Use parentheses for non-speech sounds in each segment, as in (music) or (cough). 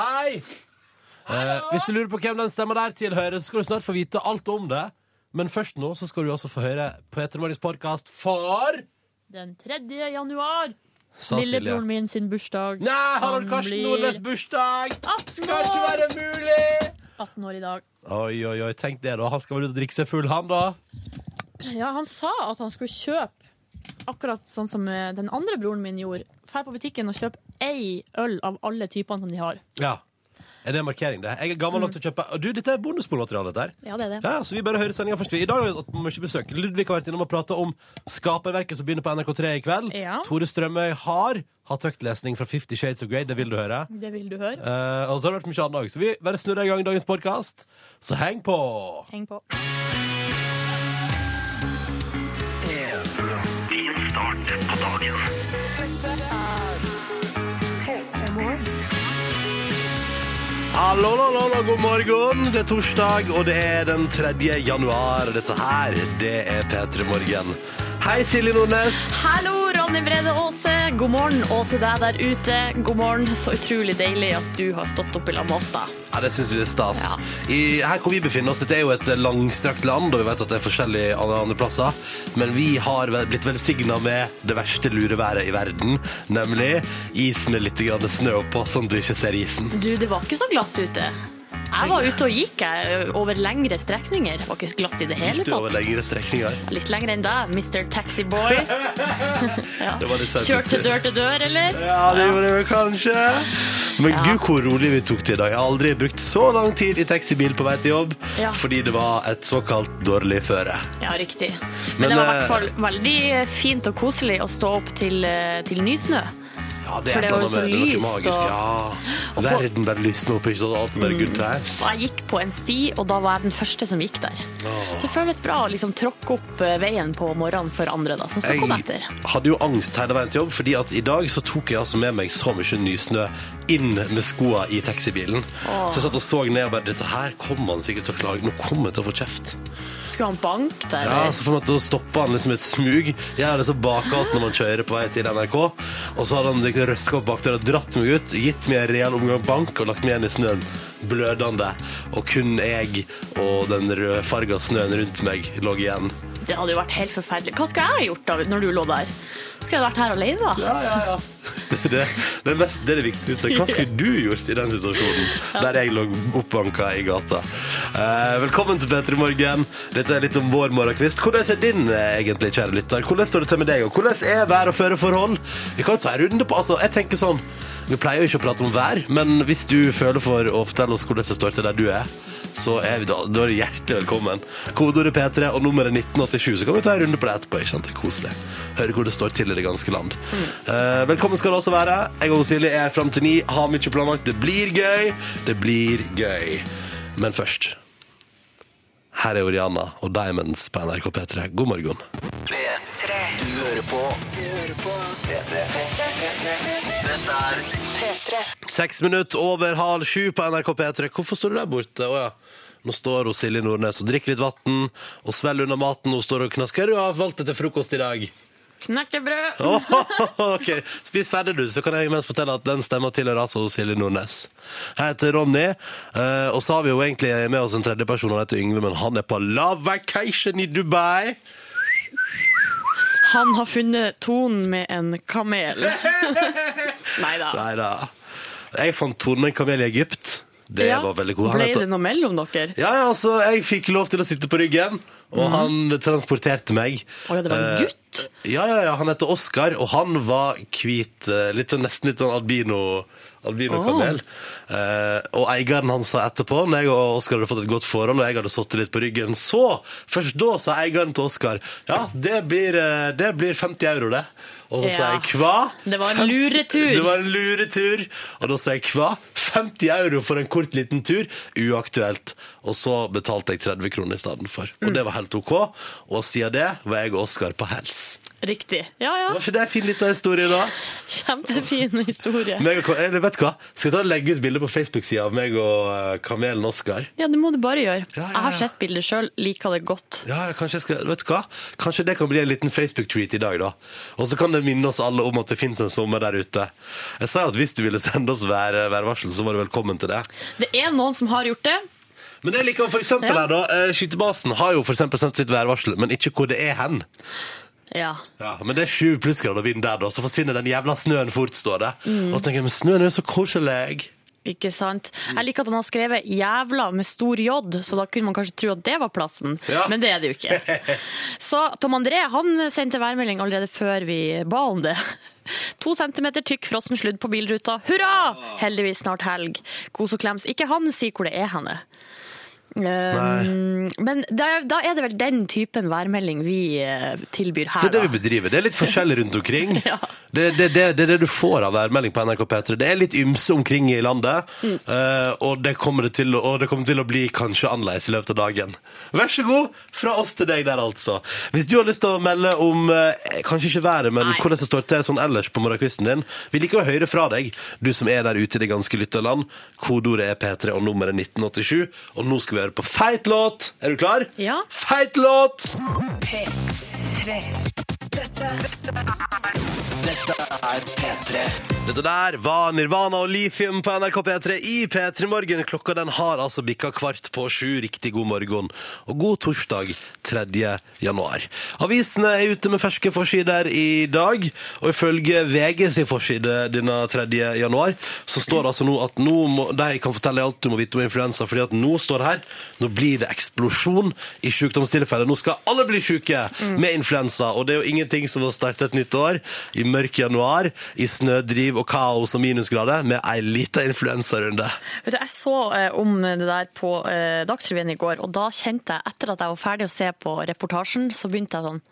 Hei! Eh, hvis du lurer på hvem den stemma der tilhører, så skal du snart få vite alt om det. Men først nå så skal du også få høre Peter Morgens podkast for Den 3. januar. Sa Lillebroren min sin bursdag. Nei, Harald Han Karsten blir Nordnes bursdag! Skal ikke være mulig! 18 år i dag. Oi, oi, oi, tenk det, da. Han skal vel ut og drikke seg full, han, da? Ja, han sa at han skulle kjøpe akkurat sånn som eh, den andre broren min gjorde. Drar på butikken og kjøper ei øl av alle typene som de har. Ja. Er det en markering, det? Jeg er gammel nok til å kjøpe du, dette er bonusbordmateriale, dette her. Ja, det er det. Ja, så vi bare hører sendinga først. I dag har vi hatt mye besøk. Ludvig har vært innom og prata om Skaperverket som begynner på NRK3 i kveld. Ja. Tore Strømøy har hatt høytlesning fra Fifty Shades of Grey. Det vil du høre. Det vil du høre. Eh, og så har det vært mye annet òg. Så vi bare snurrer i gang dagens podkast. Så heng på! Heng på. Hallo, hallo, hallo, god morgen. Det er torsdag, og det er den 3. januar. Dette her, det er P3 Morgen. Hei, Silje Nordnes. Hallo, Ronny Brede Aase. God morgen. Og til deg der ute, god morgen. Så utrolig deilig at du har stått opp i lag med oss, da. Ja, Det syns vi er stas. Ja. I, her hvor vi befinner oss, Dette er jo et langstrakt land, og vi vet at det er forskjellig andre, andre plasser. Men vi har blitt velsigna med det verste lureværet i verden, nemlig isen med litt snø på, sånn at du ikke ser isen. Du, det var ikke så glatt ute. Jeg var ute og gikk jeg, over lengre strekninger. Var ikke glatt i det hele du over lengre strekninger? Litt lengre enn deg, Mr. Taxiboy. (laughs) Ja. Det var litt sent. Kjørt til dør til dør, eller? Ja, det gjorde vel kanskje. Men Ja. gud, hvor rolig vi tok det i dag. Jeg har aldri brukt så lang tid i taxibil på vei til jobb Ja. fordi det var et såkalt dårlig føre. Ja, riktig. Men, Men, det var i eh, hvert fall veldig fint og koselig å stå opp til, eh, til nysnø. Ja, det For er det et var eller jo annet med så det noe lyst, magisk. og- Ja. og på- Verden bare lysner opp, ikke sant? Alt er bare good times. Og jeg gikk på en sti, og da var jeg den første som gikk der. Så det føles bra å liksom tråkke opp eh, veien på morgenen for andre, da, som skal komme etter. Jeg hadde jo angst hele veien til jobb, fordi at i dag så tok jeg altså med meg så mye nysnø inn med skoa i taxibilen. Så jeg satt og så ned og bare Dette her kommer han sikkert til å klage. Nå kommer jeg til å få kjeft. Skulle han banke der? Ja, så får man til å stoppe han liksom et smug. Jeg hadde så bakgått når man kjører på vei til NRK. Og så hadde han liksom røska opp bakdøra, dratt meg ut, gitt meg en real omgang bank og lagt meg igjen i snøen. Blødende. Og kun jeg og den rødfarga snøen rundt meg lå igjen. Det hadde jo vært helt forferdelig. Hva skulle jeg ha gjort da, når du lå der? Skulle jeg vært her alene, da? Ja, ja, ja. (laughs) Det, det, det, mest, det er det viktigste. Hva skulle du gjort i den situasjonen (laughs) der jeg lå oppbanka i gata? Eh, velkommen til P3 Morgen. Dette er litt om vår morgenkvist. Hvordan er din eh, egentlig, kjære lytter? Hvordan står det til med deg, og hvordan er vær- og føreforhold? Vi kan jo ta en runde på altså, Jeg tenker sånn Vi pleier jo ikke å prate om vær, men hvis du føler for å fortelle oss hvordan det står til der du er, så er vi da, da er hjertelig velkommen. Kodeordet P3 og nummeret 1987, så kan vi ta en runde på det etterpå. ikke sant? Det er koselig. Høre hvor det står til i det ganske land. Eh, velkommen skal du også være. Jeg og Silje er fram til ni. Har mye planlagt. Det blir gøy. Det blir gøy. Men først Her er Oriana og Diamonds på NRK P3. God morgen. P3. Du hører på. Du hører på. P3. Dette er P3. Seks minutter over halv sju på NRK P3. Hvorfor står du der borte? Å ja. Nå står hun Silje Nordnes og drikker litt vann og svelger unna maten. Hun står og knasker. Hva har du valgt til frokost i dag? Knekkebrød! (laughs) Oh, ok, Spis ferdig, du, så kan jeg imens fortelle at den stemmer tilhører altså Silje Nordnes. Jeg heter Ronny, eh, og så har vi jo egentlig med oss en tredje person, han heter Yngve, men han er på love vacation i Dubai. Han har funnet tonen med en kamel. (laughs) Nei da. Nei da. Jeg fant tonen med en kamel i Egypt. Det var veldig god. Han Ble det noe mellom dere? Ja, ja, altså, jeg fikk lov til å sitte på ryggen, og han transporterte meg. Å ja, det var en Eh, gutt? Ja, ja, ja, han heter Oskar, og han var hvit, eh, litt sånn, nesten litt sånn albino, albino-kamel. Eh, og eieren han sa etterpå, når jeg og Oskar hadde fått et godt forhold, og jeg hadde sittet litt på ryggen, så, først da sa eieren til Oskar, ja, det blir, eh, det blir 50 euro det. Og så sa jeg, hva? Det var en luretur. Det var en luretur. Og da sa jeg, hva? 50 euro for en kort liten tur? Uaktuelt. Og så betalte jeg 30 kroner i stedet for. Og det var helt ok. Og siden det var jeg og Oskar på hels. Riktig. Ja, ja. Var ikke det en fin liten historie, da? Kjempefin historie. Meg og, eller vet du hva? Skal jeg ta og legge ut bilde på Facebook-sida av meg og eh, Kamelen Oskar? Ja, det må du bare gjøre. Ja, ja, Jeg har sett bildet sjøl, liker det godt. Ja, kanskje skal, vet du hva? Kanskje det kan bli en liten Facebook-treat i dag, da. Og så kan det minne oss alle om at det finnes en sommer der ute. Jeg sa jo at hvis du ville sende oss vær, værvarsel, så var du velkommen til det. Det er noen som har gjort det. Men det liker for eksempel Ja. her, da. eh, Skytebasen har jo for sendt sitt værvarsel, men ikke hvor det er hen. Ja. Ja, Men det er sju plussgrader og vind der, da, så forsvinner den jævla snøen fort, står det. Mm. Og så tenker jeg, men snøen er jo så koselig. Ikke sant? Jeg liker at han har skrevet 'jævla' med stor J, så da kunne man kanskje tro at det var plassen. Ja. Men det er det jo ikke. (laughs) Så Tom André han sendte værmelding allerede før vi ba om det. To centimeter tykk frossen sludd på bilruta. Hurra! Heldigvis snart helg. Kos og klems. Ikke han sier hvor det er henne. Um, men da, da er det vel den typen værmelding vi eh, tilbyr her, Det er det da. vi bedriver. Det er litt forskjellig rundt omkring. (laughs) Ja. det, det, det, det er det du får av værmelding på NRK P3. Det er litt ymse omkring i landet, Mm. eh, og, det kommer det til, og det kommer til å bli kanskje annerledes i løpet av dagen. Vær så god, fra oss til deg der, altså. Hvis du har lyst til å melde om eh, kanskje ikke været, men Nei. hvordan det står til sånn ellers på morgenkvisten din, vil ikke høre fra deg, du som er der ute i det ganske lytterland. Kodeordet er P3 og nummeret 1987, og nå skal vi høre på feit låt. Er du klar? Ja. Feit låt! P3. Dette, dette, er P3. Dette der var Nirvana og Lithium på NRK P3 i P3 Morgen. Klokka den har altså bikka kvart på sju. Riktig god morgen og god torsdag 3. januar. Avisene er ute med ferske forsider i dag, og ifølge VG sin forside denne 3. januar, så står det altså nå at nå må, de kan fortelle alt du må vite om influensa, fordi at nå står det her, nå blir det eksplosjon i sykdomstilfeller. Nå skal alle bli syke med influensa, og det er jo ingenting som å starte et nytt år i mørk januar, i snødriv og kaos og minusgrader, med ei lita influensarunde. Vet du, jeg så eh, om det der på eh, Dagsrevyen i går, og da kjente jeg, etter at jeg var ferdig å se på reportasjen, så begynte jeg sånn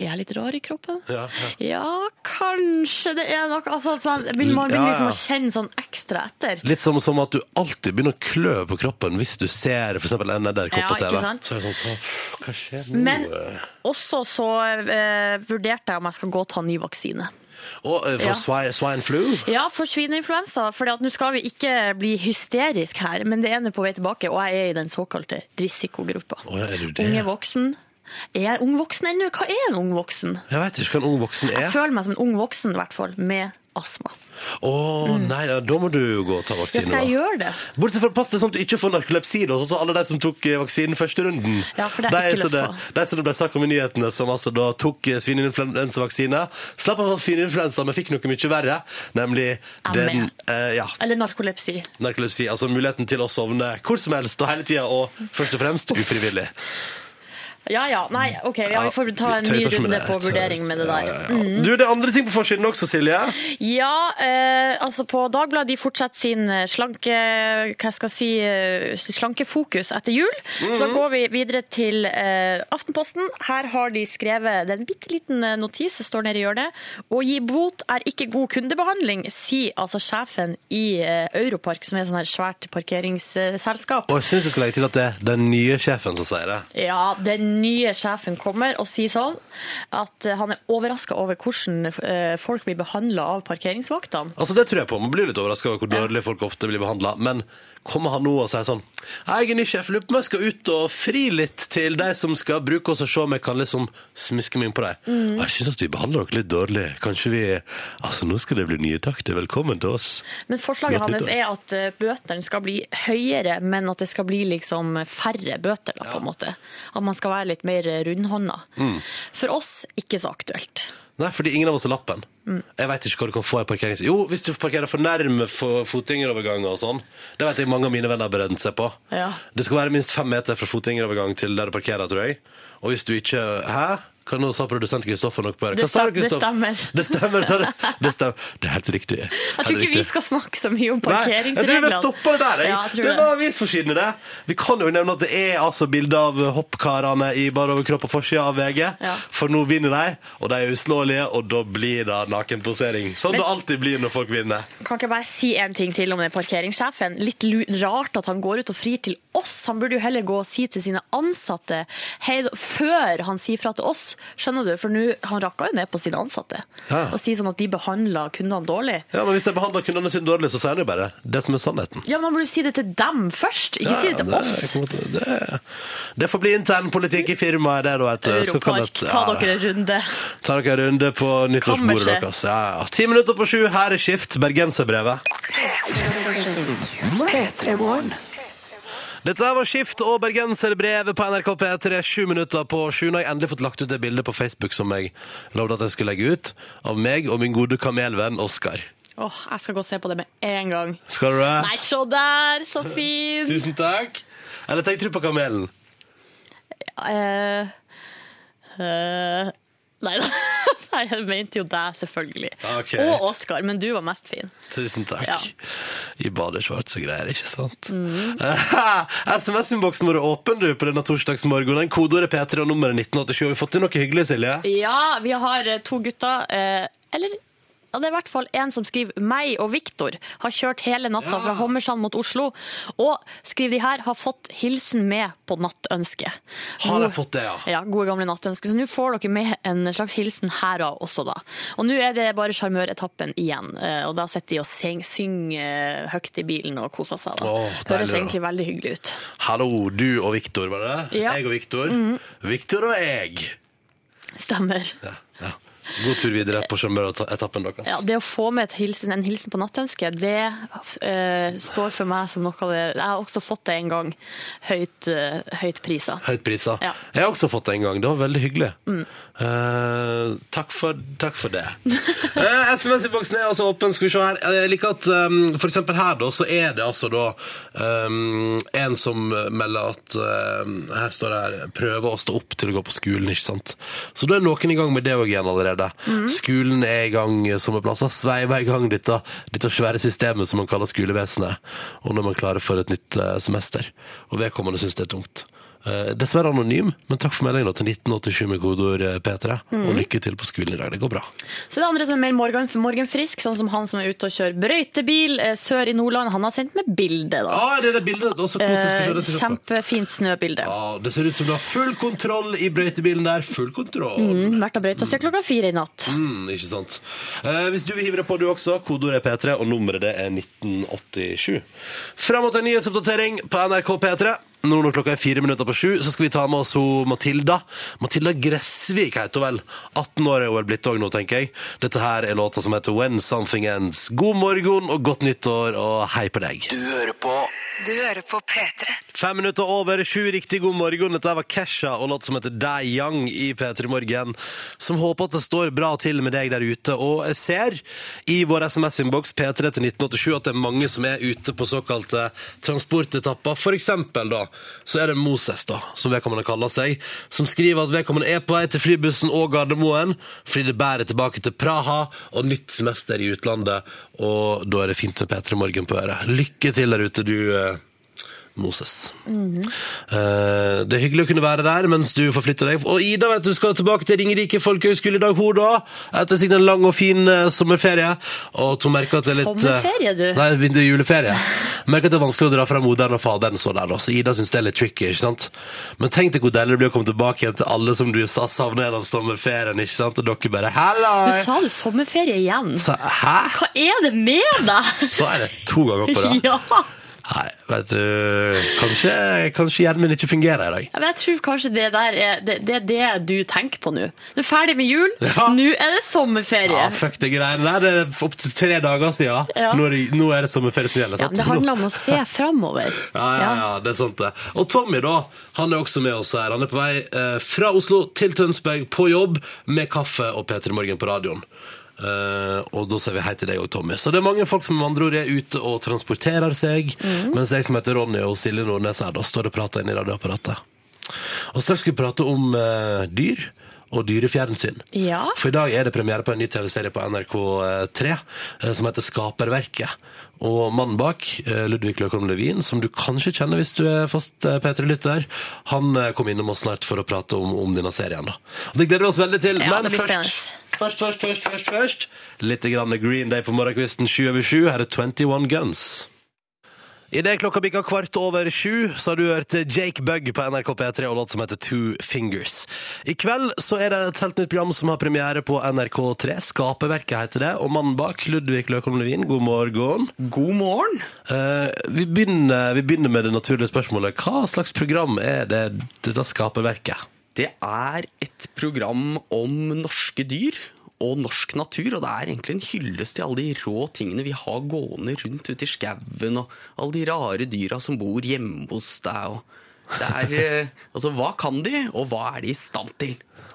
er jeg litt rar i kroppen? Ja, Ja, kanskje det er noe altså, sånn, begynner Man Ja, begynner ja. liksom å kjenne sånn ekstra etter. Litt som, som at du alltid begynner å klø på kroppen hvis du ser nedderkopp Ja, på TV. sånn? Men også så eh, vurderte jeg om jeg skal gå og ta ny vaksine. Og eh, for Ja. swine, swine flu? Ja, for svineinfluensa. For nå skal vi ikke bli hysterisk her, men det er nå på vei tilbake, og jeg er i den såkalte risikogruppa. Oh, ja, du det? Unge voksen. Er jeg ung voksen ennå? Hva er en ung voksen? Jeg vet ikke hva en ung voksen er. Jeg er. føler meg som en ung voksen, i hvert fall, med astma. Å nei, da må du jo gå og ta Ja, skal jeg da. gjøre det? Bortsett fra pass deg sånn at du ikke får narkolepsi, da, sånn som alle de som tok eh, vaksinen første runden. Ja, for det er De ikke løst på. det- De som det ble sagt om i nyhetene, som altså da tok eh, svineinfluensavaksine, slapp av svineinfluensa, men fikk noe mye verre, nemlig den eh, ja, Eller narkolepsi. narkolepsi, altså muligheten til å sovne hvor som helst og hele tida, og først og fremst ufrivillig. Ja ja, nei, OK, ja, vi får ta en ny runde på vurdering med det der. ja. Du, det er andre ting på forsiden også, Silje. Ja, eh, altså på Dagbladet de fortsetter sin eh, slanke, hva skal jeg si, eh, slankefokus etter jul. Så da går vi videre til eh, Aftenposten. Her har de skrevet det er en bitte liten eh, notis som står nede i hjørnet. Å gi bot er ikke god kundebehandling, sier altså sjefen i eh, Europark, som er et svært parkeringsselskap. Og jeg syns du skal legge til at det er den nye sjefen som sier det. Ja, den nye sjefen kommer og sier sånn at eh, han er overraska over hvordan eh, folk blir behandla av parkeringsvaktene. Altså Det tror jeg på. Man blir litt overraska over hvor dårlig folk ofte blir behandla. Men kommer han nå og sier sånn Jeg er ny sjef, lurer på om jeg skal ut og fri litt til de som skal bruke oss, og se om jeg kan liksom smiske meg inn på dem. Mm. jeg syns at vi behandler dere litt dårlig. Kanskje vi Altså, nå skal det bli nye takter. Velkommen til oss. Men forslaget hans er at eh, bøtene skal bli høyere, men at det skal bli liksom færre bøter, da, på en måte. At man skal være litt mer rundhånda. Mm. For oss ikke så aktuelt. Nei, fordi ingen av oss har lappen. Jeg vet ikke hva du kan få i parkerings... Jo, hvis du parkerer for nærme for fotgjengeroverganger og sånn. Det vet jeg mange av mine venner har brent seg på. Ja. Det skal være minst fem meter fra fotgjengerovergang til der du parkerer, tror jeg. Og hvis du ikke Hæ? Hva nå sa produsent Kristoffer noe på Det Hva sa du, Kristoffer? det stemmer. (laughs) Det stemmer, sa du. (laughs) Det stemmer. Det er helt riktig. Jeg tror ikke vi skal snakke så mye om Nei, jeg tror vi stopper det der. Jeg. Ja, jeg det det. var avisforsiden i det. Vi kan jo nevne at det er altså bilde av hoppkarene i bare overkropp på forsida av VG. Ja. For nå vinner de, og de er uslåelige, og da blir det nakenposering. Sånn Men- det alltid blir når folk vinner. Kan ikke jeg bare si en ting til om den parkeringssjefen? Litt rart at han går ut og frir til oss. Han burde jo heller gå og si til sine ansatte hei, før han sier fra til oss. Skjønner du, for nå han rakka jo ned på sine ansatte. Ja. Og sier sånn at de behandler kundene dårlig. Ja, men Hvis de behandler kundene sine dårlig, så sier de bare det som er sannheten. Ja, men da burde si det til dem først, ikke si det til Ja, oss. det, til- det, det får bli internpolitikk i firmaet, det, da. vet du. Så kan Europark, ta dere en runde. Ta dere en runde på nyttårsbordet deres. Ja, ja. Ti minutter på sju, her er Skift, bergenserbrevet. P3morgen. Dette var Skift og bergenserbrevet på NRK P3. Sju minutter på sju. Nå har jeg endelig fått lagt ut det bildet på Facebook som jeg lovde at jeg skulle legge ut, av meg og min gode kamelvenn Oskar. Åh, jeg skal gå og se på det med en gang. Skal du det? Nei, se der, så fin! (laughs) Tusen takk. Eller tenker du på kamelen? Eh, eh, nei da. (laughs) Nei, jeg mente jo deg, selvfølgelig. Okay. Og Oskar, men du var mest fin. Tusen takk. Ja. I badeshorts og greier, ikke sant? (laughs) SMS-innboksen vår er åpen du på denne torsdagsmorgenen. Kodeordet P3 og nummeret 1987. Har vi fått til noe hyggelig, Silje? Ja, vi har eh, to gutter, eh, eller ja, det er i hvert fall en som skriver meg og Viktor har kjørt hele natta Ja. fra Hommersand mot Oslo, og skriver de her, har fått hilsen med på nattønske. Har jeg fått det, ja? Ja, gode gamle nattønske. Så nå får dere med en slags hilsen herav også, da. Og nå er det bare sjarmøretappen igjen. eh, Og da sitter de og syng- synger høyt i bilen og koser seg. Da. Åh, det Høres egentlig veldig hyggelig ut. Hallo, du og Viktor, var det? Ja. Jeg og Viktor. Viktor og jeg. Stemmer. Ja. God tur videre på sjåføretappen deres. Ja, det å få med hilsen, en hilsen på nattønske, det uh, står for meg som noe av det Jeg har også fått det en gang. Høyt, uh, høyt prisa. Høyt prisa. Ja. Mm. Jeg har også fått det en gang. Det var veldig hyggelig. Eh, takk, for, takk for det. (laughs) Uh, SMS-boksen er altså åpen. Skal vi se her. Jeg liker at um, for eksempel her, da, så er det altså da um, en som melder at uh, Her står det her 'prøver å stå opp til å gå på skolen', ikke sant. Så da er noen i gang med det òg igjen allerede. Mm. Skolen er i gang sommerplasser. Sveiver i gang dette, dette svære systemet som man kaller skolevesenet. Og når man klarer klare for et nytt eh, semester. Og vedkommende syns det er tungt. Eh, dessverre anonym, men takk for meldingen til 1987 med kodeord eh, P3. Mm. Og lykke til på skolen i dag. Det går bra. Så det er andre som er mer morgen, morgenfrisk, sånn som han som er ute og kjører brøytebil eh, sør i Nordland. Han har sendt med bilde, da. Ah, det er det bildet. Det er også koselig. Eh? Kjempefint snøbilde. Ah, det ser ut som du har full kontroll i brøytebilen der. Full kontroll. Mm, vært og brøyta siden klokka fire i natt. Mm, ikke sant. Eh, hvis du vil hive deg på, du også, kodeordet er P3, og nummeret det er 1987. Fram mot en nyhetsoppdatering på NRK P3. Nå når klokka er fire minutter på sju, så skal vi ta med oss hun Matilda. Matilda Gressvik heter hun vel. 18 år er hun vel blitt òg nå, tenker jeg. Dette her er låta som heter When Something Ends. God morgen og godt nyttår, og hei på deg. Du hører på Du hører på P3. Fem minutter over sju, riktig god morgen. Dette var Kesha og låta som heter Die Young i P3 Morgen. Som håper at det står bra til med deg der ute. Og jeg ser i vår SMS-innboks P3 til 1987 at det er mange som er ute på såkalte transportetapper. For eksempel da, så er det Moses da, som vedkommende kaller seg, som skriver at vedkommende er på vei til flybussen og Gardermoen, fordi det bærer tilbake til Praha og nytt semester i utlandet. Og da er det fint med P3 Morgen på øret. Lykke til der ute, du Moses. Eh, det er hyggelig å kunne være der mens du forflytter deg. Og Ida vet du skal tilbake til Ringerike folkehøgskole i dag, hun da. Etter sikkert en lang og fin eh, sommerferie. Og hun merker at det er litt eh, Sommerferie, du? Nei, det er juleferie. Merker at det er vanskelig å dra fra moderen og faderen så der, da. Så Ida syns det er litt tricky, ikke sant. Men tenk deg hvor deilig det blir å komme tilbake igjen til alle som du sa savner gjennom sommerferien, ikke sant. Og dere bare Hallo! Du sa du sommerferie igjen? Så, hæ? Hva er det med deg? Så er det to ganger på rad. (laughs) Ja. Nei, vet du Kanskje, kanskje hjernen min ikke fungerer i dag. Ja, men Jeg tror kanskje det der er det, det, er det du tenker på nå. Du er ferdig med jul, (laughs) Ja. nå er det sommerferie. Ja, fuck det greiene der. Det er opptil tre dager siden. Ja. Nå, er det, nå er det sommerferie som gjelder. Ja, sant? men det handler om å se (laughs) framover. Ja, ja, ja, det er sant det. Og Tommy da, han er også med oss her. Han er på vei eh, fra Oslo til Tønsberg på jobb med kaffe og P3 Morgen på radioen. Eh, og da sier vi hei til deg og Tommy. Så det er mange folk som med andre ord er ute og transporterer seg, mens jeg som heter Ronny og Silje Nordnes her, da står og prater inn i radioapparatet. Og straks skal vi prate om uh, dyr og dyrefjernsyn. Ja. For i dag er det premiere på en ny TV-serie på NRK3 eh, som heter Skaperverket. Og mannen bak, eh, Ludvig Løkholm Levin, som du kanskje kjenner hvis du er fast eh, P3-lytter, han eh, kom innom oss snart for å prate om, om denne serien. da. Det gleder vi oss veldig til. Ja, Men først, først, først, først, først, først, litt grann Green Day på morgenkvisten 7 over 7. Her er 21 Guns. Idet klokka bikka kvart over sju, så har du hørt Jake Bugg på NRK P3 og låt som heter Two Fingers. I kveld så er det et helt nytt program som har premiere på NRK3. Skaperverket heter det. Og mannen bak, Ludvig Løkholm Levin, god morgen. God morgen. Uh, vi, begynner, vi begynner med det naturlige spørsmålet. Hva slags program er det dette Skaperverket? Det er et program om norske dyr og norsk natur, og det er egentlig en hyllest til alle de rå tingene vi har gående rundt ute i skauen, og alle de rare dyra som bor hjemme hos deg. Og det er, eh, (laughs) altså, hva kan de, og hva er de i stand til?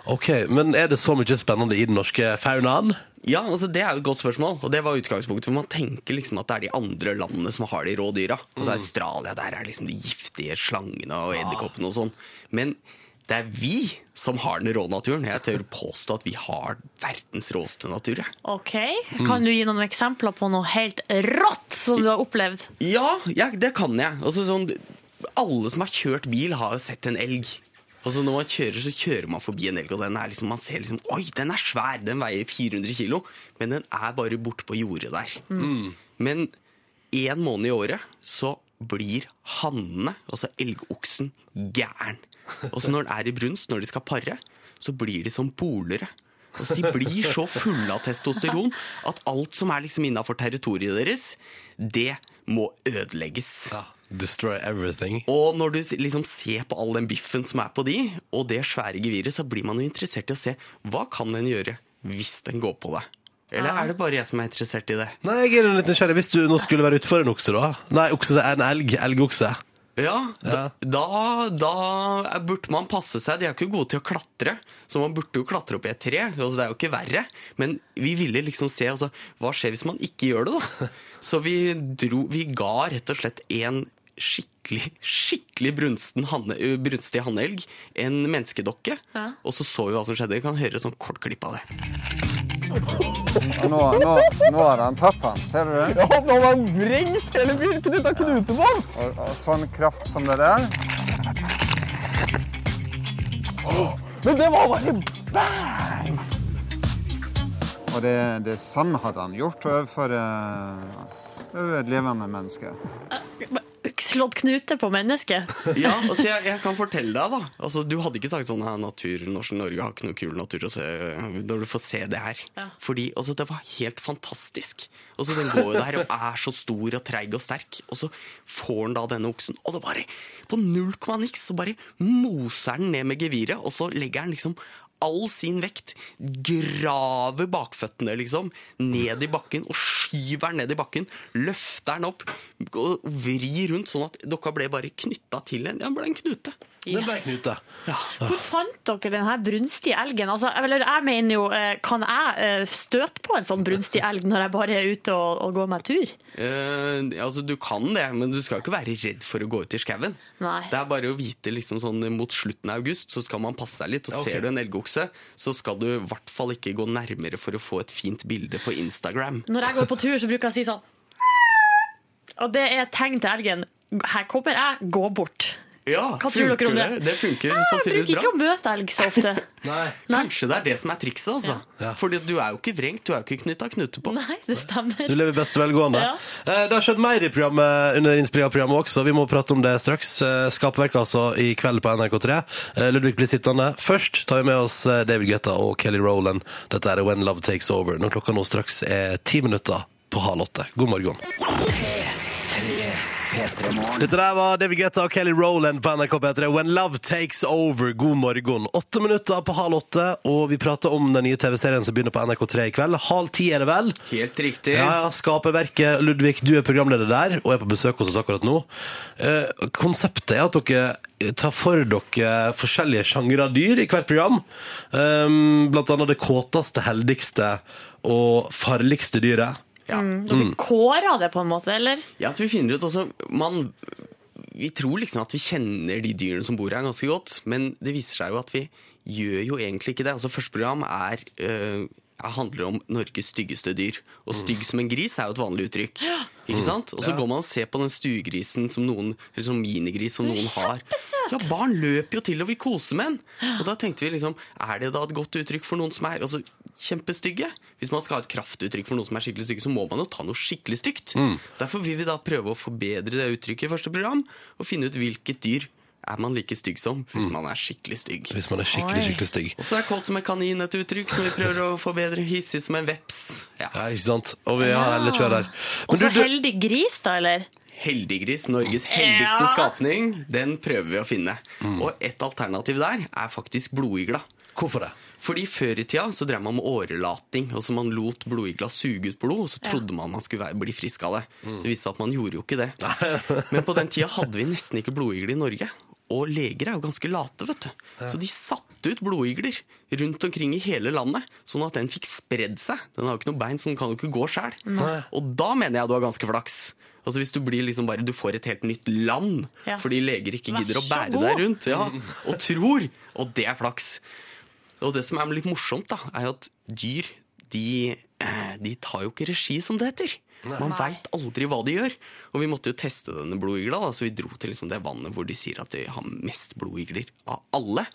Ok, Men er det så mye spennende i den norske faunaen? Ja, altså Det er et godt spørsmål, og det var utgangspunktet. For man tenker liksom at det er de andre landene som har de rå dyra. Altså Australia, der er liksom de giftige slangene og edderkoppene og sånn. Men det er vi som har den rå naturen. Jeg tør påstå at vi har verdens råeste natur. Ok, Kan du gi noen eksempler på noe helt rått som du har opplevd? Ja, ja, det kan jeg. Altså, sånn, alle som har kjørt bil, har jo sett en elg. Altså, når man kjører, så kjører man forbi en elg, og den er liksom, man ser liksom Oi, den er svær! Den veier 400 kilo, men den er bare borte på jordet der. Men én måned i året så blir hannene, altså elgoksen, gæren. Og så når den er i brunst, når de skal pare, så blir de som bolere. Altså, de blir så fulle av testosteron at alt som er liksom innafor territoriet deres, det må ødelegges. Destroy everything. Og når du liksom ser på all den biffen som er på de, og det svære geviret, så blir man jo interessert i å se hva kan den gjøre hvis den går på deg. Eller er det bare jeg som er interessert i det? Nei, jeg er litt nysgjerrig. Hvis du nå skulle være utfor en okse, da? Nei, okse, en elg. Elgokse. Ja, da, da, da burde man passe seg. De er ikke gode til å klatre, så man burde jo klatre opp i et tre. Altså, det er jo ikke verre. Men vi ville liksom se altså, hva skjer hvis man ikke gjør det, da. (laughs) Så vi, dro, vi ga rett og slett en skikkelig, skikkelig brunsten hanne, brunstig hannelg en menneskedokke. Ja. Og så så vi hva som skjedde. Vi kan høre sånn kort klipp av det. Og nå, nå, nå har han tatt han, ser du det? Ja, nå har han vrengt hele bjørken ut av knutebånd! Og, og sånn kraft som det der. Men det var bare bang! Og det, det samme hadde han gjort overfor uh, over et levende menneske. Slått knute på mennesket? (laughs) Ja, altså jeg, jeg kan fortelle deg, da. Altså, du hadde ikke sagt sånn her natur, norsk Norge har ikke noe kul natur å se når du får se det her. Ja. Fordi altså, det var helt fantastisk. Altså, den går jo der og er så stor og treig og sterk, og så får den da denne oksen, og det bare På null komma niks så bare moser den ned med geviret, og så legger den liksom all sin vekt, graver bakføttene liksom, ned i bakken og skyver den ned i bakken, løfter den opp og vrir rundt sånn at dokka ble bare knytta til en, ja, ble en knute. Det ble Yes. Ja. Hvor fant dere denne her brunstige elgen? Altså, eller jeg mener jo, eh, Kan jeg eh, støte på en sånn brunstig elg når jeg bare er ute og, og går meg tur? Uh, altså, du kan det, men du skal ikke være redd for å gå ut i skauen. Det er bare å vite liksom sånn mot slutten av august, så skal man passe seg litt. Og okay. ser du en elgokse, så skal du i hvert fall ikke gå nærmere for å få et fint bilde på Instagram. Når jeg går på tur, så bruker jeg å si sånn Og det er et tegn til elgen. Her kommer jeg, gå bort. Ja, Hva tror dere om det? Det funker Jeg bruker ikke å møte elg så ofte. (laughs) Nei. Kanskje det er det som er trikset, altså. Ja. Fordi du er jo ikke vrengt, du er jo ikke knytta knute på. Nei, det stemmer. Du lever best velgående. Ja. Eh, Det har skjedd mer i programmet under Inspira-programmet også. Vi må prate om det straks. Eh, Skaperverket altså i kveld på NRK3. Eh, Ludvig blir sittende. Først tar vi med oss David Guetta og Kelly Rowland. Dette er When Love Takes Over. Når klokka nå straks er ti minutter på halv åtte. God morgen. Dette der var David Guetta og Kelly Rowland på NRK P3. When Love Takes Over. God morgen. Åtte minutter på halv åtte, og vi prater om den nye TV-serien som begynner på NRK3 i kveld. Halv ti er det vel? Helt riktig. Ja, Skaperverket. Ludvig, du er programleder der og er på besøk hos oss akkurat nå. Eh, konseptet er at dere tar for dere forskjellige sjangre av dyr i hvert program. Um, blant annet det kåteste, heldigste og farligste dyret. Ja. Dere kårer det på en måte, eller? Ja, så vi finner ut også man, Vi tror liksom at vi kjenner de dyrene som bor her ganske godt, men det viser seg jo at vi gjør jo egentlig ikke det. Altså Første program er øh, handler om Norges styggeste dyr. Og stygg som en gris er jo et vanlig uttrykk. Ikke sant? Og så går man og ser på den stuegrisen som noen Eller sånn minigris som noen har. Ja, barn løper jo til og vil kose med den. Og da tenkte vi liksom Er det da et godt uttrykk for noen som er altså, kjempestygge. Hvis man skal ha et kraftuttrykk for noen som er skikkelig stygge, så må man jo ta noe skikkelig stygt. Mm. Derfor vil vi da prøve å forbedre det uttrykket i første program, og finne ut hvilket dyr er man like stygg som hvis man er skikkelig stygg. Hvis man er skikkelig, Oi. skikkelig stygg. Og så er kåt som en kanin et uttrykk som vi prøver å forbedre. Hissig som en veps. Ja. Ja, ikke sant? Og vi har alle kjør der. Og så heldig gris, da, eller? Heldiggris, Norges heldigste Ja. skapning, den prøver vi å finne. Og et alternativ der er faktisk blodigla. hvorfor det? Fordi Før i tida så drev man med årelating. altså Man lot blodigla suge ut blod, og så trodde man man skulle bli frisk av det. Det viste seg at man gjorde jo ikke det. (laughs) Men på den tida hadde vi nesten ikke blodigler i Norge. Og leger er jo ganske late, vet du. Så de satte ut blodigler rundt omkring i hele landet, sånn at den fikk spredd seg. Den har jo ikke noe bein, så den kan jo ikke gå sjæl. Og da mener jeg du har ganske flaks. Altså Hvis du blir liksom bare, du får et helt nytt land Ja. fordi leger ikke gidder å bære deg rundt ja, og tror. Og det er flaks. Og det som er litt morsomt, da, er jo at dyr de, eh, de tar jo ikke regi, som det heter. Man veit aldri hva de gjør. Og vi måtte jo teste denne blodigla, da, så vi dro til liksom det vannet hvor de sier at de har mest blodigler av alle.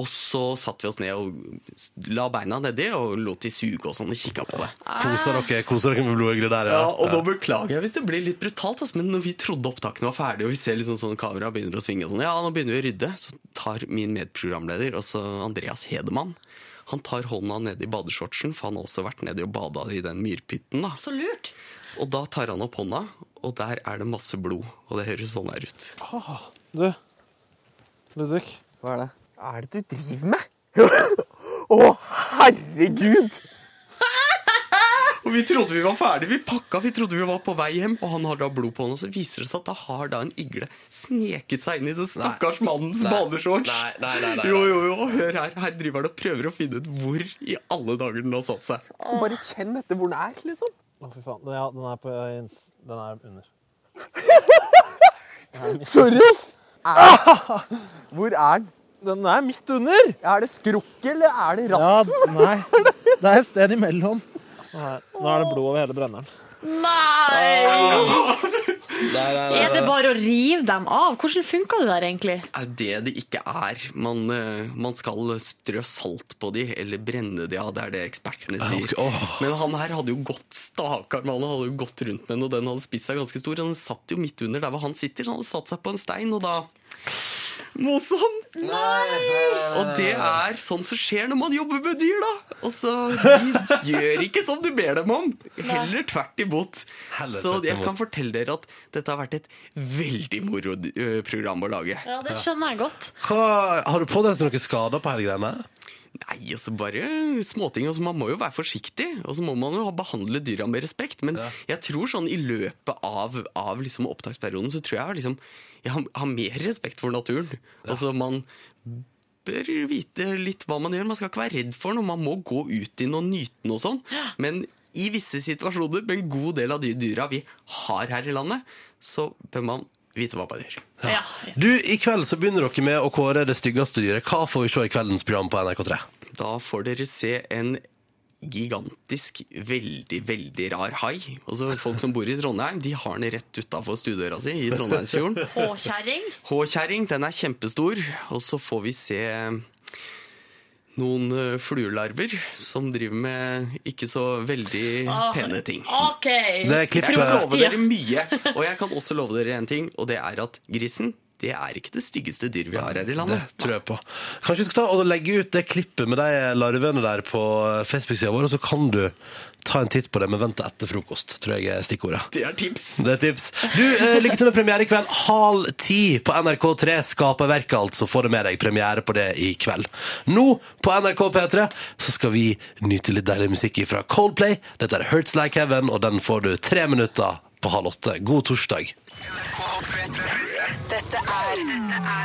Og så satte vi oss ned og la beina nedi og lot de suge og sånn og kikka på det. Koser dere, koser dere med blodigler der, Ja, ja? og nå beklager jeg hvis det blir litt brutalt, altså, men når vi trodde opptakene var ferdige, og vi ser liksom sånn kamera begynner å svinge og sånn, ja, nå begynner vi å rydde, så tar min medprogramleder, altså Andreas Hedemann, han tar hånda ned i badeshortsen, for han har også vært nedi og bada i den myrpytten, da. Så lurt. Og da tar han opp hånda, og der er det masse blod, og det høres sånn her ut. Du, Ludvig. Hva er det? Hva er det du driver med? (laughs) Å, herregud! Og vi trodde vi var ferdige, vi pakka, vi trodde vi var på vei hjem, og han har da blod på hånda, så viser det seg at da har da en igle sneket seg inn i den stakkars mannens badeshorts. Nei, nei, nei, nei, nei. Jo, jo, jo, hør her, her driver han og prøver å finne ut hvor i alle dager den har satt seg. Bare kjenn etter hvor den er, liksom. Å, fy faen. Ja, den er på Den er under. (laughs) Sorry, ass! Hvor er den? Den er midt under. Er det skrukket, eller er det rassen? Ja, nei. Det er et sted imellom. Nå er det blod over hele brenneren. Nei! Nei, nei, nei. Er det bare å rive dem av? Hvordan funka det der, egentlig? er det det ikke er. Man, eh, man skal strø salt på de, eller brenne de av. Det er det ekspertene sier. Oh. Men han her hadde jo gått stakkar med han hadde jo gått rundt med den, og den hadde spist seg ganske stor. Den satt jo midt under der hvor han sitter, så han hadde satt seg på en stein, og da Mosa Nei! Og det er sånn som skjer når man jobber med dyr, da. Altså, De gjør ikke som du ber dem om. Heller tvert imot. Heller Så tvert jeg kan fortelle dere at dette har vært et veldig moro program å lage. Ja, Det skjønner jeg godt. Hva, har du pådratt deg noen skader på hele greiene? Nei, altså bare småting. Altså, man må jo være forsiktig, og så må man jo behandle dyra med respekt. Men jeg tror sånn i løpet av, av liksom opptaksperioden så tror jeg liksom jeg har, har mer respekt for naturen. Altså man bør vite litt hva man gjør. Man skal ikke være redd for noe. Man må gå ut inn og nyte den og sånn. Men i visse situasjoner, med en god del av de dyra vi har her i landet, så bør man vite hva man. Ja. Du, I kveld så begynner dere med å kåre det styggeste dyret. Hva får vi se i kveldens program på NRK3? Da får dere se en gigantisk, veldig, veldig rar hai. Altså Folk som bor i Trondheim, de har den rett utafor stuedøra si i Trondheimsfjorden. H-kjerring. H-kjerring, den er kjempestor. Og så får vi se noen eh, fluelarver som driver med ikke så veldig pene ting. OK. Det Jeg kan love dere mye, og jeg kan også love dere en ting, og det er at grisen det er ikke det styggeste dyr vi har her i landet. Det tror jeg på. Kanskje vi skal ta og legge ut det klippet med de larvene der på Facebook-sida vår, og så kan du ta en titt på det, men vent til etter frokost, tror jeg er stikkordet. Det er tips. Det er tips. Du, eh, Lykke til med premiere i kveld. Halv ti på NRK3. Skaperverket, altså. Få det med deg. Premiere på det i kveld. Nå på NRK P3 så skal vi nyte litt deilig musikk fra Coldplay. Dette er Hurts Like Heaven, og den får du tre minutter på halv åtte. God torsdag. Dette er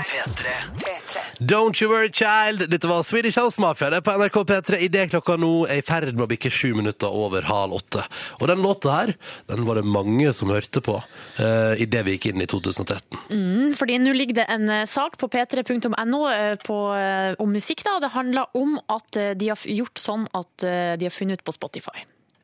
P3. P3. Don't you worry, child. Dette var Swedish House Mafia det er på NRK P3 idet klokka nå er i ferd med å bikke sju minutter over halv åtte. Og den låta her, den var det mange som hørte på uh, idet vi gikk inn i 2013. Mm, Fordi nå ligger det en eh, sak på p3.no eh, eh, om musikk. da. Det handler om at eh, de har gjort sånn at eh, de har funnet ut på Spotify.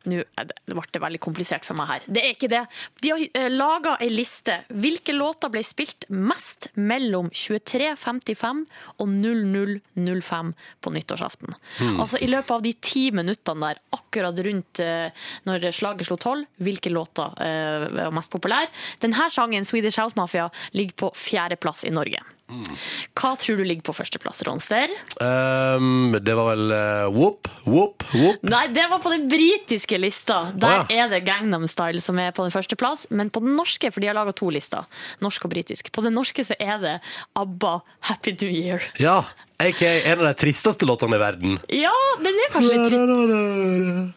Nå det- ble det veldig komplisert for meg her. Det er ikke det. De har uh, laga ei liste. Hvilke låter ble spilt mest mellom 23.55 og 00.05 på nyttårsaften? Altså i løpet av de ti minuttene der, akkurat rundt eh, når slaget slo tolv, hvilke låter eh, var mest populære? Denne sangen, Swedish House Mafia, ligger på fjerdeplass i Norge. Hva tror du ligger på førsteplass, Ronster? Um, det var vel uh, whoop, whoop, whoop. Nei, det var på den britiske lista. Der Å, ja. er det Gangnam Style som er på den førsteplass. Men på den norske, for de har laga to lister, norsk og britisk, på den norske så er det ABBA Happy New Year. Ja, aka en av de tristeste låtene i verden. Ja, den er kanskje litt trist.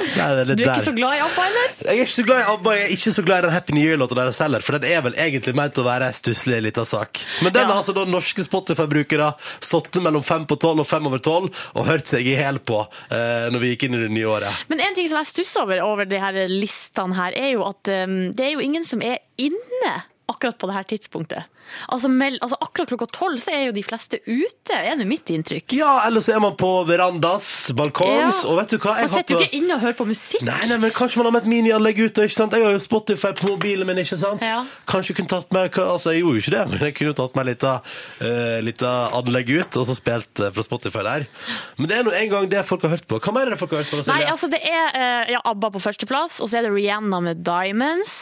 Nei, det er litt Du er ikke så glad i ABBA, eller? Jeg er ikke så glad i ABBA, jeg er ikke så glad i den Happy New Year-låta deres heller, for den er vel egentlig ment å være ei stusslig lita sak. Men den Ja. altså da norske Spotify-brukere sittet mellom fem på tolv og fem over tolv og hørt seg i hæl på eh, når vi gikk inn i det nye året. Men en ting som jeg stusser over over de her listene her, er jo at um, det er jo ingen som er inne akkurat på det her tidspunktet. Altså, mell, altså akkurat klokka tolv så er jo de fleste ute, er det mitt inntrykk. Ja, eller så er man på verandas, balkongs, Ja. og vet du hva? Jeg Man sitter jo på... ikke inne og hører på musikk. Nei, nei, men kanskje man har med et minianlegg ute, ikke sant? Jeg har jo Spotify på mobilen min, ikke sant? Ja. Kanskje jeg kunne tatt meg altså jeg gjorde jo ikke det, men jeg kunne tatt meg litt av, uh, litt av anlegg ut, og så spilt uh, fra Spotify der. Men det er nå en gang det folk har hørt på. Hva mer er det folk har hørt på? Nei, altså det er uh, ja, ABBA på førsteplass, og så er det Rihanna med Diamonds.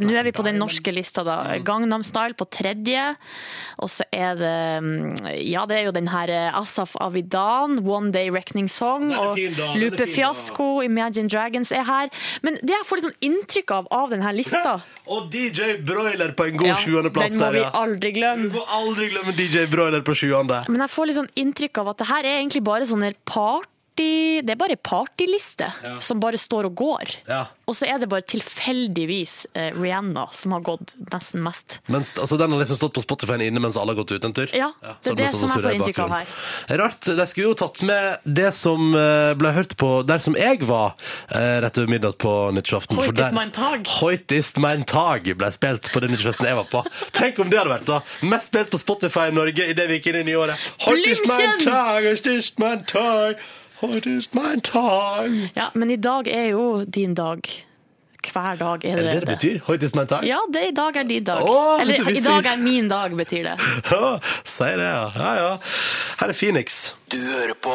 Nå er vi på den norske lista, da. Gangnam Style på tredje. Og så er det mm, Ja, det er jo den her eh, Asaf Avidan, One Day Reckoning Song, og Lupe Fiasko. Fiasco, Imagine Dragons er her. Men det jeg får litt sånn inntrykk av av denne lista (laughs) Og DJ Broiler på en god ja, sjuendeplass Den må vi aldri glemme. Du må aldri glemme DJ Broiler på sjuende. Men jeg får litt sånn inntrykk av at det her er egentlig bare sånne party Det er bare partyliste som bare står og går. Ja. Og så er det bare tilfeldigvis eh, Rihanna som har gått nesten mest. Mens, altså, den har liksom stått på Spotify inne mens alle har gått ut en tur. Ja, det er det som jeg får inntrykk av her. Rart. De skulle jo tatt med det som eh, ble hørt på der som jeg var eh, rett over midnatt på nyttårsaften. Hoitist Hoit is der- mein Tag. Hoit is mein Tag ble spilt på den nyttårsfesten jeg var på. Tenk om det hadde vært da! Mest spilt på Spotify i Norge idet det vi gikk inn i nyåret. Hoitist mein Tag, hoitist mein Tag, hoit is my time. Ja, men i dag er jo din dag. Hver dag er Er det det det det betyr? Hoit is my time? Ja, det i dag er din dag. Åh, det Eller i visste dag jeg. er min dag, betyr det. (laughs) Ja, Si det, ja. ja, ja. Her er Phoenix. Du hører på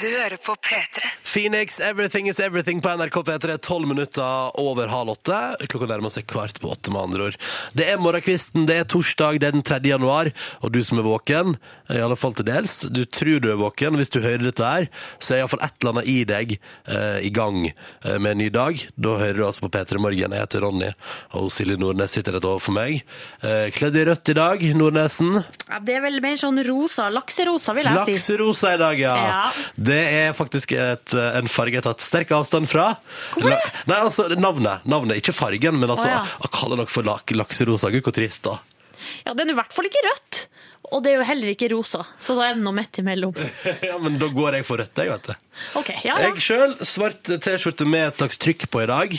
Du hører på P3. Phoenix, Everything is Everything på NRK P3, tolv minutter over halv åtte. Klokka nærmer seg kvart på åtte, med andre ord. Det er morgenkvisten, det er torsdag, det er den 3. januar, og du som er våken, i alle fall til dels, du tror du er våken, og hvis du hører dette her, så er iallfall et eller annet i deg eh, i gang eh, med en ny dag. Da hører du altså på P3 Morgen. Jeg heter Ronny, og Silje Nordnes sitter rett overfor meg. Eh, kledd i rødt i dag, Nordnesen. Ja, det er vel mer sånn rosa. Lakserosa, vil jeg si. I dag, ja. Det er faktisk et, en farge jeg har tatt sterk avstand fra. Hvorfor det? Nei, altså navnet. Navnet, Ikke fargen, men altså Å, ja. å kalle noe for lak lakserosa. Gud, hvor trist, da. Ja, den er i hvert fall ikke rødt. Og det er jo heller ikke rosa, så da er det noe midt imellom. (laughs) ja, men da går jeg for rødt, jeg, vet du. Okay, ja, ja. Jeg sjøl, svart T-skjorte med et slags trykk på i dag.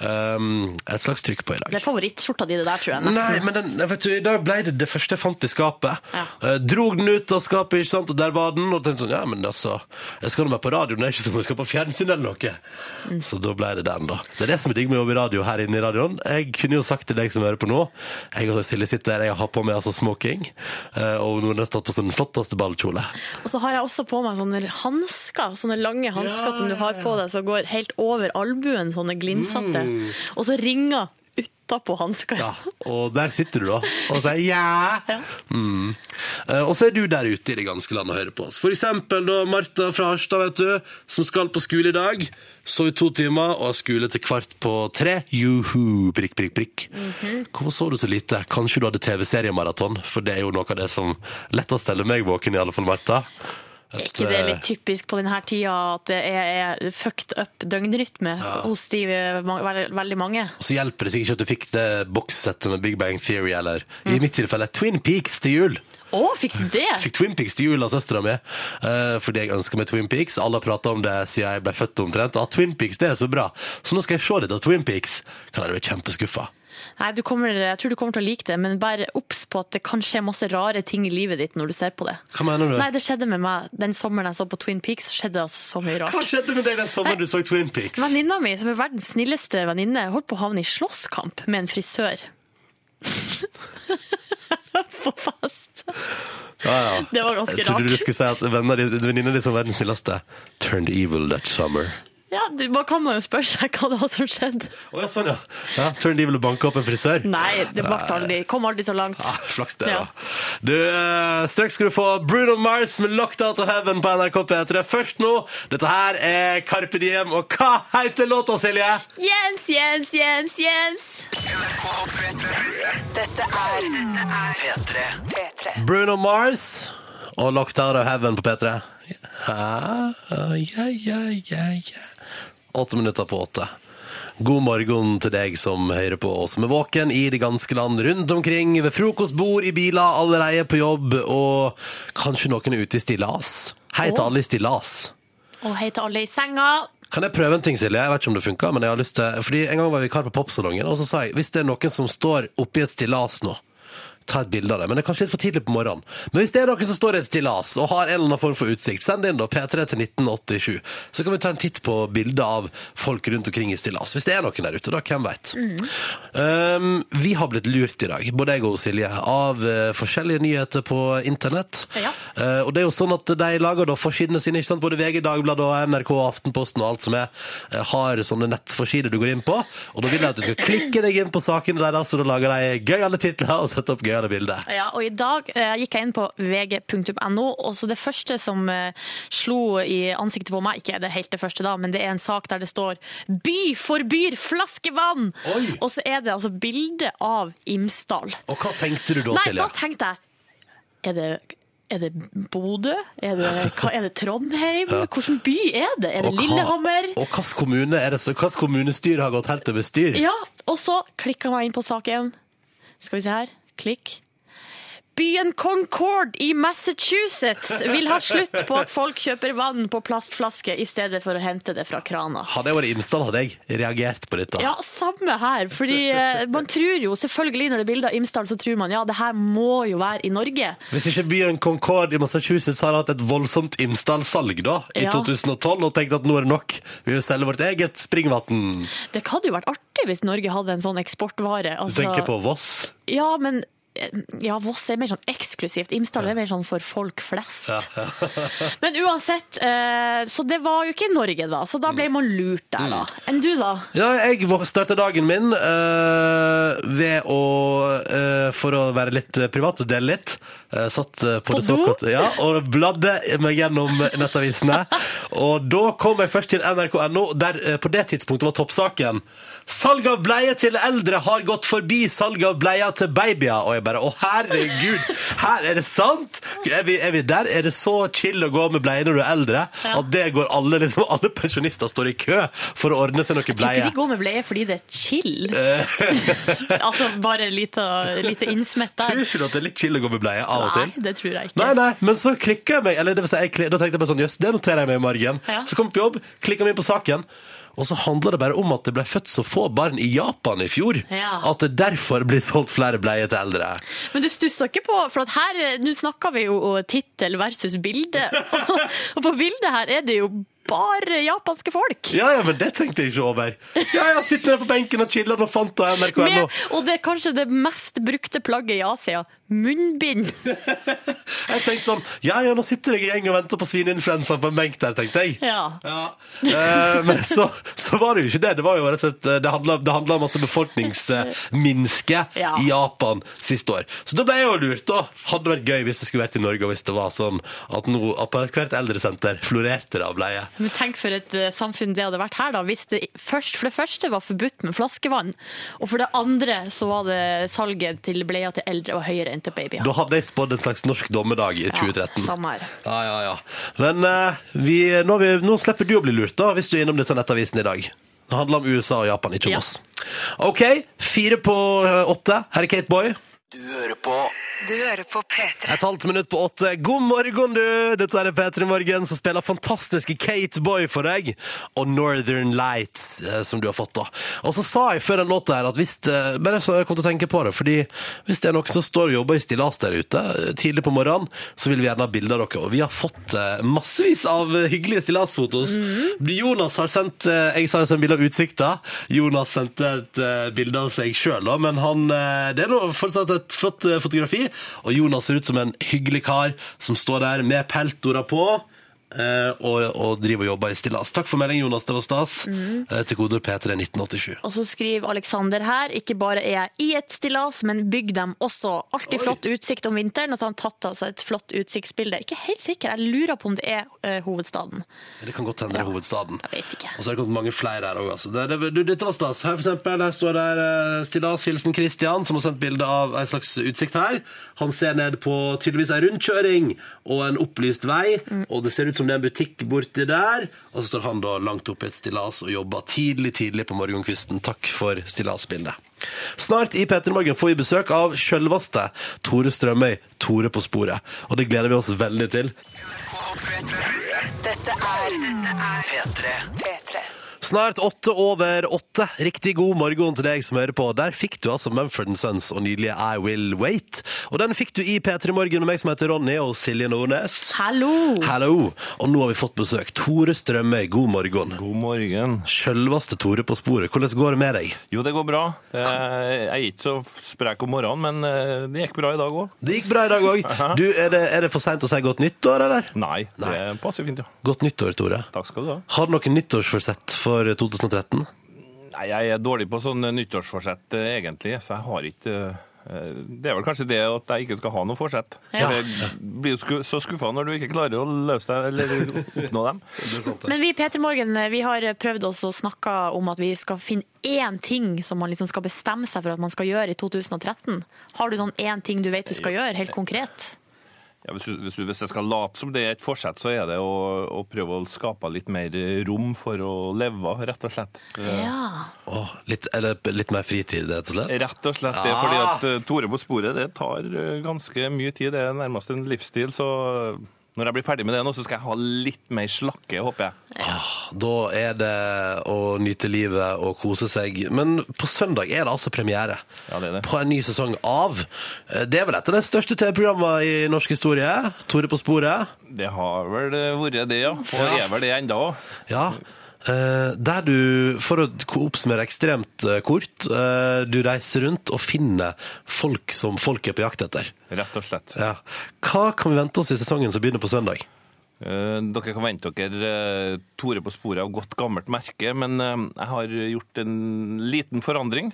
Um, et slags trykk på i dag. Det er favorittskjorta di, det der, tror jeg. nesten. Nei, men den, vet du, da ble det det første jeg fant i skapet. Ja. Uh, drog den ut av skapet, ikke sant, og der var den. Og tenkte sånn, ja, men altså, jeg skal nå være på radioen, det er ikke som om jeg skal på fjernsyn eller noe. Mm. Så da ble det den, da. Det er det som er digg med å jobbe i radio her inne i radioen. Jeg kunne jo sagt til deg som hører på nå, jeg og Silje sitter her, jeg har på meg altså smoking, uh, og noen har stått på sånn flotteste ballkjole. Og så har jeg også på meg sånne hansker, sånne lange hansker som du har på deg, som går helt over albuen, sånne glinsete. (laughs) Og så ringer utapå hansker. Mm. Ja, og der sitter du da, og sier (laughs) ja. Mm. Eh, Og så er du der ute i det ganske land og hører på oss. For eksempel da Martha fra Harstad, vet du, som skal på skole i dag. Sov i to timer og har skole til kvart på tre. Juhu, prikk, prikk, prikk. Hvorfor så du så lite? Kanskje du hadde TV-seriemaraton? For det er jo noe av det som lettest steller meg våken, i alle fall, Martha. Er ikke det litt typisk på denne tida at det er, fucked up døgnrytme hos de eh, veld, veldig mange? Og så hjelper det sikkert ikke at du fikk det bokssettet med Big Bang Theory, eller i mitt tilfelle Twin Peaks til jul. Å, fikk du det? Fikk Twin Peaks til jul av søstera mi, Uh, fordi jeg ønsker meg Twin Peaks. Alle har prata om det siden jeg ble født omtrent. Ah, Twin Peaks, det er så bra. Så nå skal jeg se litt av Twin Peaks. Kan jeg bli kjempeskuffa. Nei, du kommer, jeg tror du kommer til å like det, men bare obs på at det kan skje masse rare ting i livet ditt når du ser på det. Hva mener du? Nei, det skjedde med meg den sommeren jeg så på Twin Peaks. skjedde altså så mye rart. Hva skjedde med deg den sommeren du så Twin Peaks? Venninna mi, som er verdens snilleste venninne, holdt på å havne i slåsskamp med en frisør. (laughs) på fast. Ja, ja. Det var ganske rart. Jeg trodde du skulle si at venninna di som verdens snilleste turned evil that summer. Ja, det, Man kan man jo spørre seg hva det var som skjedde. Oh, ja, sånn ja. ja. du de ville banke opp en frisør? Nei, det ble aldri, kom aldri så langt. Ja, Flaks det, Ja. da. Du, eh, straks skal du få Bruno Mars med 'Locked Out of Heaven' på NRK P3. Først nå, dette her er Carpe Diem, og hva heter låta, Silje? Jens, Jens, Jens, Jens! Dette er P3. P3. Bruno Mars og 'Locked Out of Heaven' på P3. Ja, ja, ja, ja, ja. Åtte minutter på åtte. God morgen til deg som hører på oss som er våken i det ganske land, rundt omkring, ved frokostbord, i biler, allerede på jobb, og kanskje noen er ute i stillas. Hei til alle i stillas. Og hei til alle i senga. Kan jeg prøve en ting, Silje? Jeg vet ikke om det funker, men jeg har lyst til Fordi En gang var jeg vikar på Popsalongen, og så sa jeg hvis det er noen som står oppi et stillas nå Ta et bilde av det, men det er kanskje litt for tidlig på morgenen. Men hvis det er noen som står i et stillas og har en eller annen form for utsikt, send inn da P3 til 1987. Så kan vi ta en titt på bilder av folk rundt omkring i stillas. Hvis det er noen der ute, da. Hvem veit. Um, vi har blitt lurt i dag, både jeg og Silje, av uh, forskjellige nyheter på internett. Ja. Uh, og det er jo sånn at de lager da forsidene sine, ikke sant? både VG, Dagbladet og NRK, Aftenposten og alt som er, uh, har sånne nettforsider du går inn på. Og da vil jeg at du skal klikke deg inn på sakene deres, og da lager de gøyale titler og setter opp gøyale bilder. Ja, og I dag eh, gikk jeg inn på vg.no, og så det første som eh, slo i ansiktet på meg, ikke det helt det første da, men det er en sak der det står 'By forbyr flaskevann'! Oi. Og så er det altså bilde av Imsdal. Og hva tenkte du da, Nei, Silje? da tenkte jeg Er det er det Bodø? Er det, er det Trondheim? (laughs) Hvilken by er det? Er det Og hva- Lillehammer? Og hvilken kommune er det så- hvilket kommunestyre har gått helt over styr? Ja, og så klikka jeg inn på saken. Skal vi se her. Klikk. Byen Concord i Massachusetts vil ha slutt på at folk kjøper vann på plastflaske i stedet for å hente det fra krana. Hadde jeg vært Imsdal, hadde jeg reagert på dette. Ja, samme her. Fordi eh, man tror jo, selvfølgelig når det er bilde av Imsdal, så tror man ja, det her må jo være i Norge. Hvis ikke byen Concord i Massachusetts har hatt et voldsomt Imsdal-salg da, i Ja. 2012, og tenkt at nå er det nok, vi vil selge vårt eget springvann. Det hadde jo vært artig hvis Norge hadde en sånn eksportvare. Du Altså, tenker på Voss? Ja, men ja, Voss er mer sånn eksklusivt. Imsdal er mer sånn for folk flest. (laughs) Men uansett, eh, så det var jo ikke i Norge da, så da ble man lurt der da. Enn du da? Ja, jeg starta dagen min eh, ved å, eh, for å være litt privat og dele litt, satt på, det såkalte Ja, og bladde meg gjennom (laughs) nettavisene. og da kom jeg først til nrk.no, der på det tidspunktet var toppsaken Salg av bleie til eldre har gått forbi salg av bleier til babyer. Og jeg bare Å, herregud! Her er det sant? Er vi, er vi der? Er det så chill å gå med bleie når du er eldre? At det går alle liksom, alle pensjonister står i kø for å ordne seg noe bleie? Jeg Tror ikke de går med bleie fordi det er chill. (laughs) altså bare lite, lite innsmett der. Tror ikke du at det er litt chill å gå med bleie av og Nei, det tror jeg ikke. Nei, nei, men så klikka jeg meg Eller det vil si, jeg, da tenkte jeg bare sånn Jøss, det noterer jeg meg i margen. Ja. Så kom jeg på jobb, klikka meg inn på saken. Og så handler det bare om at det ble født så få barn i Japan i fjor. Ja. At det derfor blir solgt flere bleier til eldre. Men du stusser ikke på, for at her, nå snakker vi jo om tittel versus bilde. (laughs) Og på bildet her er det jo bare japanske folk. Ja, ja, men det tenkte jeg ikke over. Ja, ja, sitter der på benken og chiller og fant og NRK.no. Og det er kanskje det mest brukte plagget i Asia. Munnbind. (laughs) Jeg tenkte sånn Ja, ja, nå sitter jeg i gjeng og venter på svineinfluensaen på en benk der, tenkte jeg. Ja. Ja. Eh, men så, så var det jo ikke det. Det var jo rett og slett eh, Det handla, om masse befolkningsminske (laughs) Ja. i Japan siste år. Så da ble jeg jo lurt, da. Hadde vært gøy hvis det skulle vært i Norge, og hvis det var sånn at nå at på hvert eldresenter florerte det av bleie. Men tenk for et eh, samfunn det hadde vært her, da. Hvis det først, for det første var forbudt med flaskevann, og for det andre så var det salget til bleier til eldre og høyere enn til babyer. Da hadde jeg spådd en slags norsk dommedag i 2013. Ja, samme her. Ja, ja, ja. Men eh, vi, nå, vi, nå slipper du å bli lurt, da, hvis du er innom disse nettavisene i dag. Det handler om USA og Japan, ikke om Ja. oss. OK, fire på eh, åtte. Her er Kate Boy. Du hører på Du hører på P3. Et halvt minutt på åtte. God morgen, du! Dette er P3 Morgen som spiller fantastiske Kate Boy for deg, og Northern Lights, eh, som du har fått, da. Og så sa jeg før den låta her at hvis eh, Bare så jeg kom til å tenke på det, fordi hvis det er noen som står og jobber i stillas der ute eh, tidlig på morgenen, så vil vi gjerne ha bilder av dere. Og vi har fått eh, massevis av hyggelige stillasfotos. Jonas har sendt eh, Jeg sa jo sendt bilde av utsikta. Jonas sendte et eh, bilde av seg sjøl, da, men han eh, Det er nå fortsatt et flott eh, fotografi. Og Jonas ser ut som en hyggelig kar som står der med peltora på. Eh, og, og driver og jobber i stillas. Takk for meldingen, Jonas. Det var stas. Eh, til kodeord P3 1987. Og så skriver Alexander her, ikke bare er jeg i et stillas, men bygg dem også. Alltid flott utsikt om vinteren, og så har han tatt altså et flott utsiktsbilde. Ikke helt sikker, jeg lurer på om det er uh, hovedstaden. Det kan godt hende det er hovedstaden. Jeg vet ikke. Og så har det kommet mange flere her òg. Altså. Det, det, du, dette var stas. Her for eksempel, her står der stillas hilsen Christian, som har sendt bilde av en slags utsikt her. Han ser ned på tydeligvis ei rundkjøring og en opplyst vei, og det ser ut som det er en butikk borti der. Og så står han da langt oppe i et stillas og jobber tidlig, tidlig på morgenkvisten. Takk for stillasbildet. Snart i P3 Morgen får vi besøk av sjølveste Tore Strømøy, Tore på sporet. Og det gleder vi oss veldig til. Dette er P3. P3. Snart åtte over åtte. Riktig god morgen til deg som hører på. Der fikk du altså Mumford Sons og nydelige I Will Wait. Og den fikk du i P3 Morgen med meg som heter Ronny og Silje Nordnes. Hallo! Hallo! Og nå har vi fått besøk. Tore Strømøy, god morgen. God morgen. Sjølveste Tore på sporet. Hvordan går det med deg? Jo, det går bra. Jeg er ikke så sprek om morgenen, men eh, det gikk bra i dag òg. Det gikk bra i dag òg. Du, er det, er det for seint å si godt nyttår, eller? Nei, det passer fint, ja. Godt nyttår, Tore. Takk skal du ha. Har du noen nyttårsforsett for 2013? Nei, jeg er dårlig på sånn nyttårsforsett eh, egentlig, så jeg har ikke eh, Det er vel kanskje det at jeg ikke skal ha noe forsett. Ja. Jeg blir jo så skuffa når du ikke klarer å løse deg eller oppnå dem. (laughs) Men vi i Peter Morgen vi har prøvd oss å snakke om at vi skal finne én ting som man liksom skal bestemme seg for at man skal gjøre i 2013. Har du sånn én ting du vet du skal gjøre, helt konkret? Ja, hvis, du, hvis, du, hvis jeg skal late som det er et forsett, så er det å, å prøve å skape litt mer rom for å leve, rett og slett. Ja. Åh, litt, eller litt mer fritid, rett og slett? Rett og slett det, fordi at eh, Tore på sporet det tar eh, ganske mye tid. Det er nærmest en livsstil. Så når jeg blir ferdig med det nå, så skal jeg ha litt mer slakke, håper jeg. Da er det å nyte livet og kose seg. Men på søndag er det altså premiere Ja, det er det. på en ny sesong av eh, Det er vel et av de største TV-programmene i norsk historie. Tore på sporet. Det har vel vært det, ja. Og er vel det enda òg. Ja. Eh, der du, for å oppsummere ekstremt eh, kort, eh, du reiser rundt og finner folk som folk er på jakt etter. Rett og slett. Ja. Hva kan vi vente oss i sesongen som begynner på søndag? Eh, Dere kan vente dere eh, Tore på sporet av godt gammelt merke, men eh, jeg har gjort en liten forandring.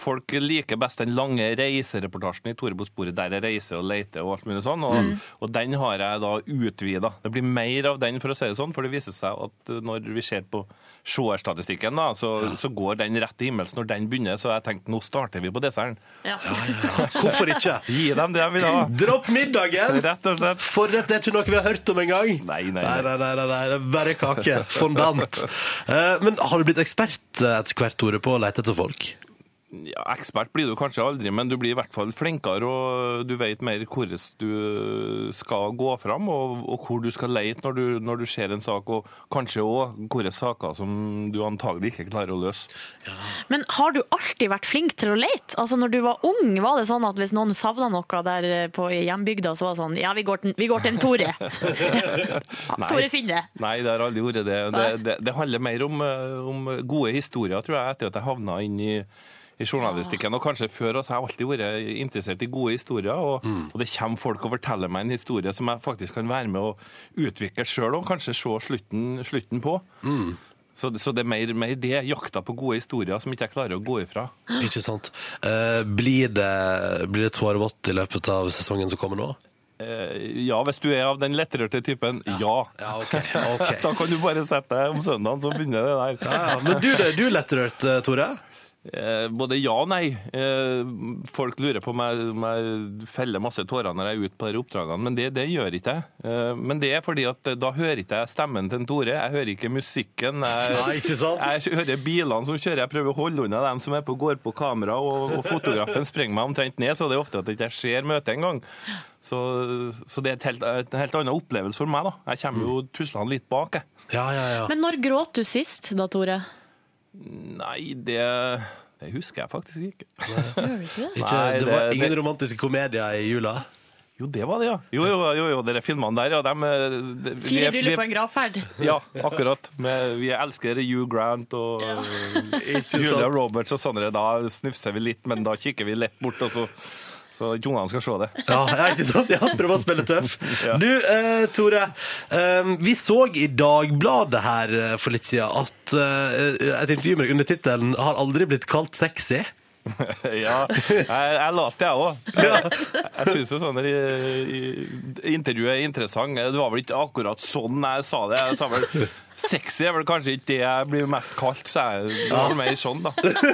Folk liker best den lange reisereportasjen i Tore på sporet, der jeg reiser og leter og alt mulig sånn, og, og den har jeg da utvida. Det blir mer av den, for å si det sånn, for det viser seg at når vi ser på seerstatistikken, da, så, så går den rett til himmels når den begynner, så jeg tenkte nå starter vi på desserten. Ja. Hvorfor ikke? Gi dem det de vil ha! Dropp middagen! Rett og slett. Forrett er ikke noe vi har hørt om engang. Nei, nei, nei, nei. nei, nei, nei, det er bare kake. Fondant. (laughs) Eh, men har du blitt ekspert eh, etter hvert, Tore, på å lete etter folk? Ja, ekspert blir du kanskje aldri, men du blir i hvert fall flinkere, og du vet mer hvordan du skal gå fram, og, og hvor du skal lete når du, når du ser en sak, og kanskje òg hvilke saker som du antagelig ikke klarer å løse. Men har du alltid vært flink til å lete? Altså når du var ung, var det sånn at hvis noen savna noe der på hjembygda, så var det sånn Ja, vi går til, vi går til en Tore. (laughs) (laughs) Tore finner det. Nei, det har aldri vært det. Det, det. det handler mer om, eh, om gode historier, tror jeg, etter at jeg havna inn i i journalistikken, og kanskje Før oss har jeg alltid vært interessert i gode historier. Og, og det kommer folk og forteller meg en historie som jeg faktisk kan være med å utvikle sjøl, og kanskje se slutten, slutten på. Så, det- så det er mer, mer det, jakta på gode historier som ikke jeg klarer å gå ifra. Ikke sant? Eh, blir det, blir det tårevått i løpet av sesongen som kommer nå? Eh, ja, hvis du er av den lettrørte typen, ja. Ja, ja okay. Okay. (laughs) Da kan du bare sette deg om søndagen, så begynner det der. Ja, ja. Men du, du er lettrørt, eh, Tore? Eh, Både ja og nei. Eh, Folk lurer på om jeg, om jeg feller masse tårer når jeg er ute på de oppdragene, men det, det gjør ikke jeg. Eh, Men det er fordi at da hører ikke jeg stemmen til Tore, jeg hører ikke musikken. Jeg, Nei, ikke sant? jeg hører bilene som kjører, jeg prøver å holde unna dem som er på, går på kamera, og, og fotografen sprenger meg omtrent ned, så det er ofte at jeg ikke ser møtet engang. Så, så det er et helt, et helt annen opplevelse for meg. da. Jeg kommer jo tuslende litt bak. jeg. Ja, ja, ja. Men når gråt du sist da, Tore? Nei, det, det husker jeg faktisk ikke. Gjør du ikke det? Ikke, det var ingen romantiske komedier i jula? Jo, det var det, ja. Jo, jo, jo, jo dere filmene der, ja. De, de, Fire ruller bryllup er- på en gravferd. Ja, akkurat. Med, vi elsker Hugh Grant og (laughs) Julia Roberts og sånne. Da snufser vi litt, men da kikker vi lett bort, og så, så ikke ungene skal se det. (laughs) Ja, ja, ikke sant? Ja, prøv å spille tøff. Ja. Du, eh, Tore. Eh, vi så i Dagbladet her eh, for litt siden at eh, et intervju med under tittelen 'Har aldri blitt kalt sexy'. (laughs) Ja, jeg, jeg leste det, jeg òg. (laughs) Jeg, jeg syns jo sånne i- i- intervju er interessant. Det var vel ikke akkurat sånn jeg sa det. Jeg sa vel Sexy er vel kanskje ikke det jeg blir mest kalt, så jeg vel mer sånn, da.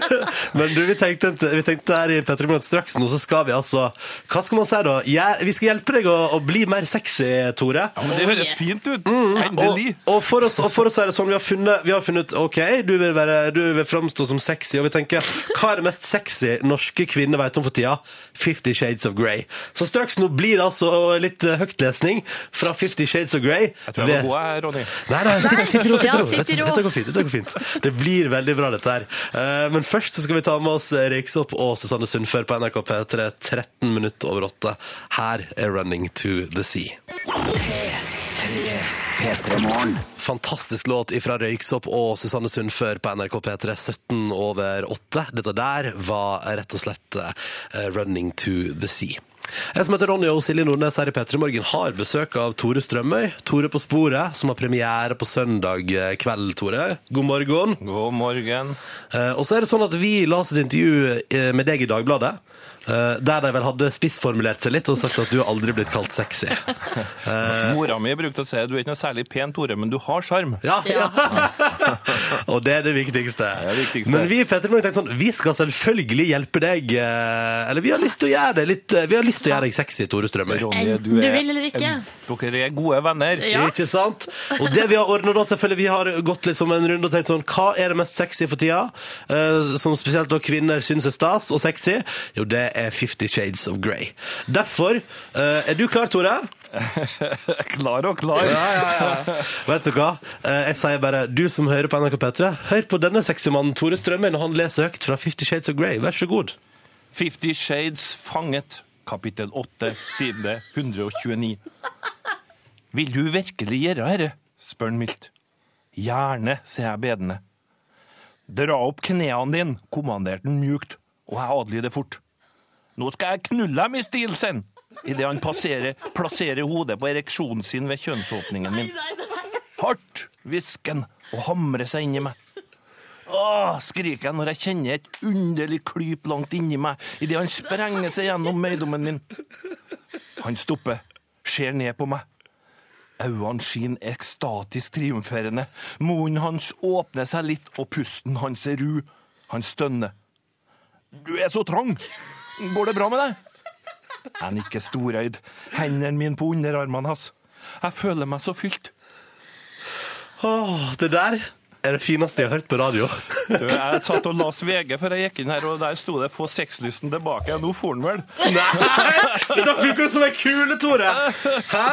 (laughs) Men du, vi tenkte, vi tenkte her i Petter Morgen straks nå, så skal vi altså Hva skal man si da? Jeg, vi skal hjelpe deg å, å bli mer sexy, Tore. Ja, men det høres fint ut. Og, Endelig. og, for oss, og for oss er det sånn, vi har funnet, vi har funnet OK, du vil, være, du vil framstå som sexy, og vi tenker hva er det mest sexy norske kvinner vet om for tida? Fifty Shades of Grey. Så straks nå blir det altså litt eh, høytlesning fra Fifty Shades of Grey. Jeg tror jeg var god, her, Ronny. Nei, nei, sitt, sitt i ro, sitt i ro. sitt. Dette går fint. dette går fint. Det blir veldig bra, dette her. Eh, Men først så skal vi ta med oss Røyksopp og Susanne Sundfør på NRK P3 13 minutter over åtte. Her er 'Running to the Sea'. Fantastisk låt ifra Røyksopp og Susanne Sundfør på NRK P3 17 over 8. Dette der var rett og slett eh, 'Running to the Sea'. Jeg som heter Ronny og Silje Nordnes her i P3 Morgen har besøk av Tore Strømøy. Tore på sporet, som har premiere på søndag eh, kveld, Tore. God morgen. God morgen. Eh, og så er det sånn at vi la oss et intervju eh, med deg i Dagbladet. Eh, der de vel hadde spissformulert seg litt og sagt at du har aldri blitt kalt sexy. (laughs) Mora mi brukte å si du er ikke noe særlig pen, Tore, men du har sjarm. Ja, ja. (laughs) og det er det viktigste. det viktigste. Men vi i Petter Morgen tenkte sånn, vi skal selvfølgelig hjelpe deg. eh, Eller vi har lyst til å gjøre det litt Vi har lyst til å gjøre deg sexy, Tore Strømøy. Ronny, Enten du vil eller ikke. En- Dere er gode venner. Ja. Ikke sant? Og det vi har ordnet da, selvfølgelig, vi har gått litt som en runde og tenkt sånn, hva er det mest sexy for tida? Eh, som spesielt da kvinner synes er stas og sexy? Jo, det er Fifty Shades of Grey. Derfor, eh, er du klar, Tore? (laughs) Klar og klar. Vet du hva? Eh, jeg sier bare, du som hører på NRK P3, hør på denne sexy mannen Tore Strømøy når han leser høyt fra Fifty Shades of Grey. Vær så god. Fifty Shades fanget, kapittel 8, side 129. Vil du virkelig gjøre herre? spør han mildt. Gjerne, sier jeg bedende. Dra opp knærne dine, kommanderte han mjukt, og jeg adlyder fort. Nå skal jeg knulle dem i stil, sen, idet han passerer, plasserer hodet på ereksjonen sin ved kjønnsåpningen min. Hardt hvisker han og hamrer seg inn i meg. Åh, skriker jeg når jeg kjenner et underlig klyp langt inni meg idet han sprenger seg gjennom meidommen min. Han stopper, ser ned på meg. Øynene skinner ekstatisk triumferende. Munnen hans åpner seg litt, og pusten hans er ru. Han stønner. Du er så trang! Går det bra med deg? Jeg nikker storøyd, hendene mine på underarmene hans. Jeg føler meg så fylt. Åh, det der er det fineste jeg har hørt på radio. (laughs) Du, jeg satt og las VG før jeg gikk inn her, og der sto det 'få sexlysten tilbake'. Nå får han vel. Dette funker som en kule, Tore! Hæ?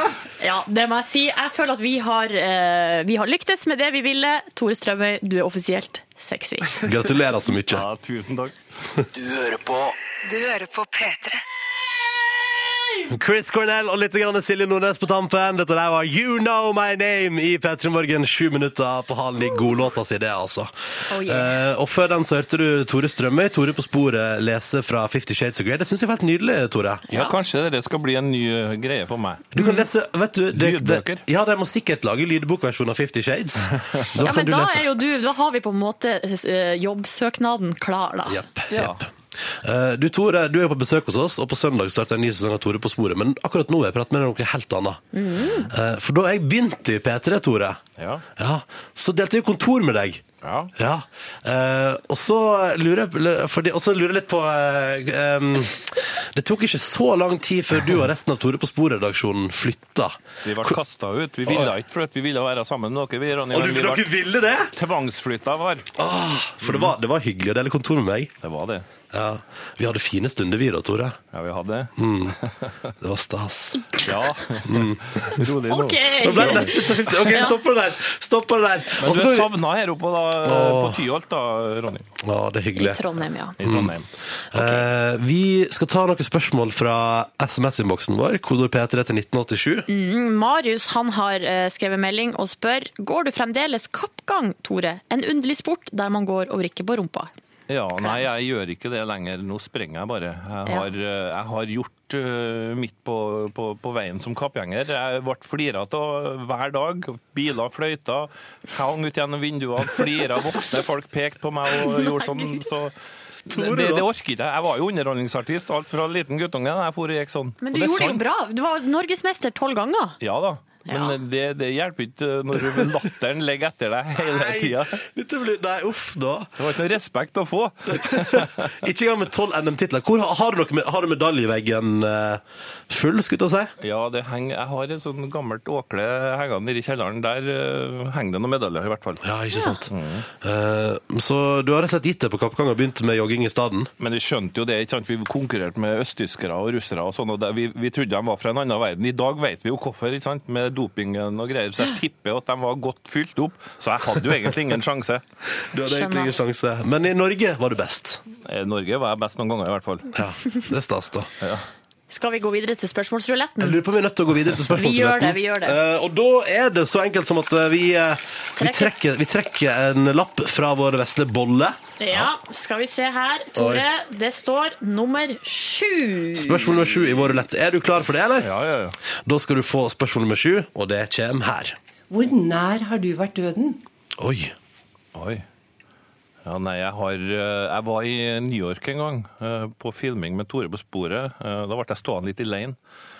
Ja, det må jeg si. Jeg føler at vi har, eh, vi har lyktes med det vi ville. Tore Strømøy, du er offisielt sexy. Gratulerer så mye. Ja, tusen takk. Du hører på Du hører på P3. Chris Cornell og litt grann Silje Nordnes på tampen. Dette der var You Know My Name i P3 Morgen. Sju minutter på halen i godlåta si, det, altså. Oh, yeah. eh, og før den så hørte du Tore Strømøy, Tore på sporet, lese fra Fifty Shades of Grey. Det syns jeg var helt nydelig, Tore. Ja, kanskje det skal bli en ny uh, greie for meg. Du kan lese, vet du det, det, Lydbøker? Ja, de må sikkert lage lydbokversjon av Fifty Shades. (laughs) Da Ja, kan men du da lese. er jo du Da har vi på en måte eh, jobbsøknaden klar, da. Jepp, Ja. jepp. Eh, Du Tore, du er på besøk hos oss, og på søndag starter en ny sesong av Tore på sporet. Men akkurat nå vil jeg prate med deg om noe helt annet. Mm. For da jeg begynte i P3, Tore, Ja. ja, så delte jeg kontor med deg. Ja. Ja, eh, og så lurer jeg fordi, lurer jeg litt på eh, em, Det tok ikke så lang tid før du og resten av Tore på Spor-redaksjonen flytta. Vi ble kasta ut. Vi ville ikke for at vi ville være sammen med dere. Vi, Ronny, Og du, vi dere ville det? tvangsflytta var. Ah, for det var, det var hyggelig å dele kontor med meg. Det var det. Ja, Vi hadde fine stunder, vi da, Tore. Ja, vi hadde det. Mm. (laughs) Det var stas. Ja. Rolig nå. OK! Nå ble det nesten så fint. Ok, stopp det der. Stopp det der. Men Også, du så er vi- savna her oppe da, Åh. på Tyholt, da, Ronny. Ja, det er I hyggelig. Trondheim, ja. I Trondheim. Eh, vi skal ta noen spørsmål fra SMS-innboksen vår. Kodord P3 til 1987. Mm, Marius han har eh, skrevet melding og spør Går du fremdeles kappgang, Tore? En underlig sport der man går og vrikker på rumpa. Ja, nei, jeg gjør ikke det lenger. Nå sprenger jeg bare. Jeg har, eh, jeg har gjort uh, mitt på, på, på veien som kappgjenger. Jeg ble flira av hver dag. Biler fløyta, hang ut gjennom vinduene, flira. Voksne folk pekte på meg og gjorde sånn. Så (laughs) Det, det, det ikke jeg. Jeg var jo underholdningsartist alt fra liten guttunge. Jeg for og gikk sånn. Men du gjorde det jo bra. Du var norgesmester tolv ganger. Ja da. Men Ja. det, det hjelper ikke når latteren ligger etter deg hele tida. Nei, uff, da. Det var ikke noe respekt å få. (laughs) Ikke engang med tolv NM-titler. Hvor Har du, med, har du medaljeveggen eh, full, skulle jeg si? Ja, det henger, jeg har et sånn gammelt åkle hengende nede i kjelleren. Der eh, henger det noen medaljer, i hvert fall. Ja, ikke sant. Eh, så du har rett og slett gitt deg på kappgang og begynt med jogging i stedet? Men vi skjønte jo det, ikke sant? vi konkurrerte med østtyskere og russere og sånn, og det, vi, vi trodde de var fra en annen verden. I dag vet vi jo hvorfor, ikke sant? med dopingen og greier, så jeg tipper at de var godt fylt opp. Så jeg hadde jo egentlig ingen sjanse. (laughs) Du hadde egentlig ingen sjanse. Men i Norge var du best. I Norge var jeg best noen ganger, i hvert fall. Ja, det er stas, da. Skal vi gå videre til spørsmålsruletten? Jeg lurer på om vi er nødt til å gå videre til Vi gjør det, vi gjør det. Uh, og da er det så enkelt som at vi, vi, trekker. vi, Trekker. vi trekker en lapp fra vår vesle bolle. Ja, skal vi se her. Tore, det står nummer sju. Spørsmål nummer sju i vår rulett. Er du klar for det, eller? Ja, ja, ja. Da skal du få spørsmål nummer sju, og det kommer her. Hvor nær har du vært døden? Oi. Oi. Ja, nei, jeg, har, eh, jeg var i New York en gang eh, på filming med Tore på sporet. Eh, Da ble jeg stående litt i lane.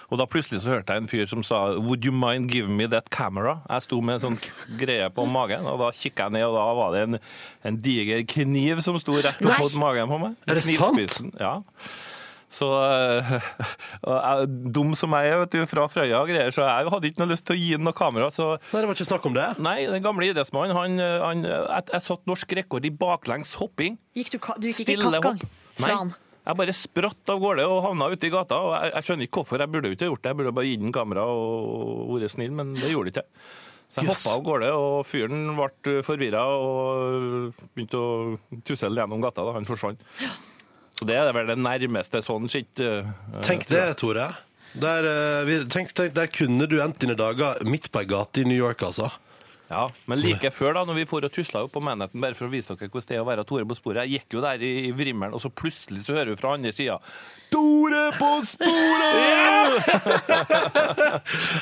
Og da plutselig så hørte jeg en fyr som sa Would you mind giving me that camera? Jeg sto med en sånn greie på magen, og da kikka jeg ned, og da var det en, en diger kniv som sto rett opp mot magen på meg. Er det sant? Ja. Så (laughs) uh, jeg, Dum som jeg er vet du, fra Frøya og greier, så jeg hadde ikke noe lyst til å gi ham noe kamera. så Nei, det var ikke snakk om det. Nei, den gamle idrettsmannen, han, han jeg, jeg satt norsk rekord i baklengs hopping. Gikk du, du gikk ikke Stille kappgang fra han? Jeg bare spratt av gårde og havna ute i gata. og Jeg, jeg skjønner ikke hvorfor. Jeg burde ikke ha gjort det. Jeg burde bare gitt den kamera og vært snill, men det gjorde ikke jeg. Så jeg yes. hoppa av gårde, og fyren ble forvirra og begynte å tussle gjennom gata da han forsvant. Så det er vel det nærmeste sånn skitt. eh, Tenk det. Tore. Der, eh, vi, tenk, tenk, der kunne du endt dine dager midt på ei gate i New York, altså. Ja, Men like før, da, når vi for og tusla opp på Manhattan bare for å vise dere hvordan det er å være Tore på sporet Jeg gikk jo der i, i vrimmelen, og så plutselig så hører vi fra andre sida Tore på sporet! (laughs)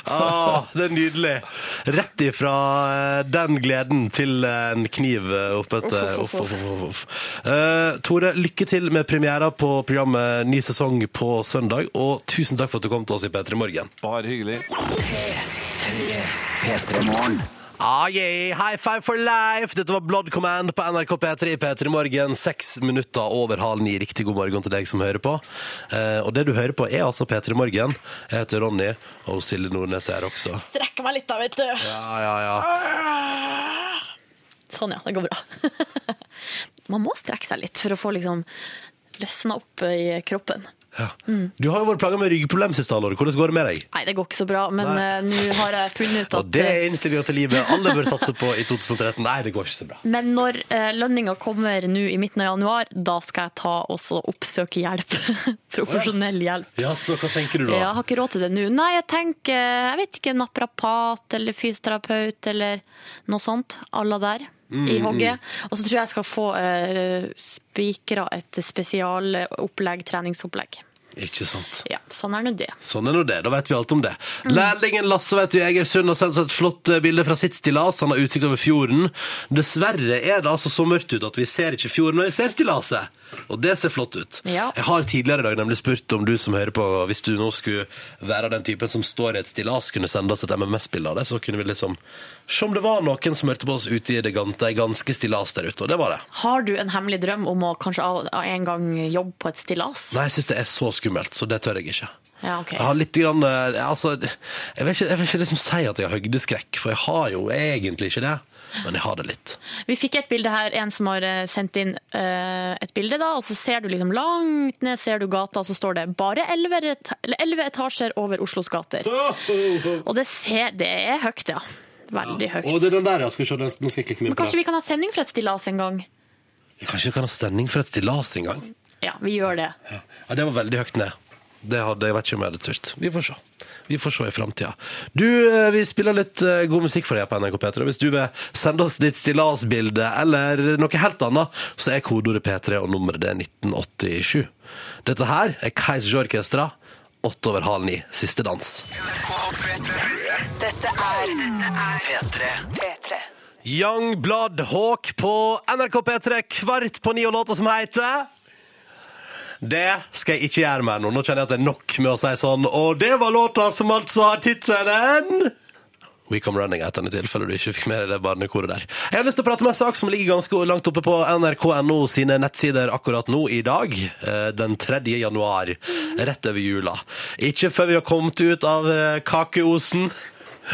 Ah, det er nydelig. Rett ifra eh, den gleden til en kniv eh, opp et eh, uff, uff, uff, uff. Eh, Tore, lykke til med premiera på programmet Ny sesong på søndag, og tusen takk for at du kom til oss i P3 Morgen. Bare hyggelig. P3 Morgen. Ah, yeah, high five for life! Dette var Blood Command på NRK P3 i P3 Morgen. Seks minutter over halv ni. Riktig god morgen til deg som hører på. Eh, og det du hører på, er altså P3 Morgen. Jeg heter Ronny, og Silje Nordnes er her også. Strekker meg litt da, vet du. Ja, ja, ja. Sånn, ja. Det går bra. (laughs) Man må strekke seg litt for å få liksom løsna opp i kroppen. Ja. Du har jo vært plaga med ryggproblem siste halvår. Hvordan går det med deg? Nei, det går ikke så bra, men eh, nå har jeg funnet ut at Og det er innstillinga til livet alle bør satse på i 2013. Nei, det går ikke så bra. Men når uh, lønninga kommer nå i midten av januar, da skal jeg ta også oppsøke hjelp. (laughs) Profesjonell hjelp. Ja, så hva tenker du da? Jeg har ikke råd til det nå. Nei, jeg tenker jeg vet ikke, naprapat eller fysioterapeut eller noe sånt. Alla der. Mm, I hogget. Og så tror jeg jeg skal få uh, spikra et spesialopplegg, treningsopplegg. Ikke sant. Ja, sånn er nå det. Sånn er nå det. Da vet vi alt om det. Lærlingen Lasse vet du, i Egersund har sendt oss et flott eh, bilde fra sitt stillas. Han har utsikt over fjorden. Dessverre er det altså så mørkt ut at vi ser ikke fjorden, men vi ser stillaset. Og det ser flott ut. Ja. Jeg har tidligere i dag nemlig spurt om du som hører på, hvis du nå skulle være den typen som står i et stillas, kunne sende oss et MMS-bilde av det, så kunne vi liksom se om det var noen som hørte på oss ute i det ganske, ganske stillas der ute. Og det var det. Har du en hemmelig drøm om å kanskje en gang jobbe på et stillas? Nei, jeg syns det er så skummelt, så det tør jeg ikke. Ja, okay. Jeg har litt grann, altså, jeg vil ikke, jeg vil ikke liksom si at jeg har høydeskrekk, for jeg har jo egentlig ikke det. Men jeg har det litt. Vi fikk et bilde her, en som har eh, sendt inn uh, et bilde, da, og så ser du liksom langt ned ser du gata, og så står det bare 11, et- eller 11 etasjer over Oslos gater. Og det, ser, det er høyt, ja. Veldig høyt. Og det er den der, ja. Skal se, nå skal jeg klikke meg Men kanskje vi kan ha sending fra et stillas en gang? Kanskje vi kan ha sending for et stillas en gang? Ja, vi gjør det. Ja, det var veldig høyt ned. Det hadde, jeg vet ikke om jeg hadde turt. Vi får se. Vi får se i framtida. Du, eh, vi spiller litt eh, god musikk for deg på NRK P3. Hvis du vil sende oss ditt stillasbilde eller noe helt annet, så er kodeordet P3 og nummeret det er 1987. Dette her er Keisers Orkestra. Åtte over halv ni. Siste dans. Dette er P3. P3. Young Blood Hawk på NRK P3 kvart på ni og låta som heter Det skal jeg ikke gjøre mer nå. Nå kjenner jeg at det er nok med å si sånn. Og det var låta som altså har tittelen We Come Running etter i tilfelle du ikke fikk med deg det barnekoret der. Jeg har lyst til å prate om en sak som ligger ganske langt oppe på nrk.no sine nettsider akkurat nå i dag, eh, den 3. januar, rett over jula. Ikke før vi har kommet ut av eh, kakeosen.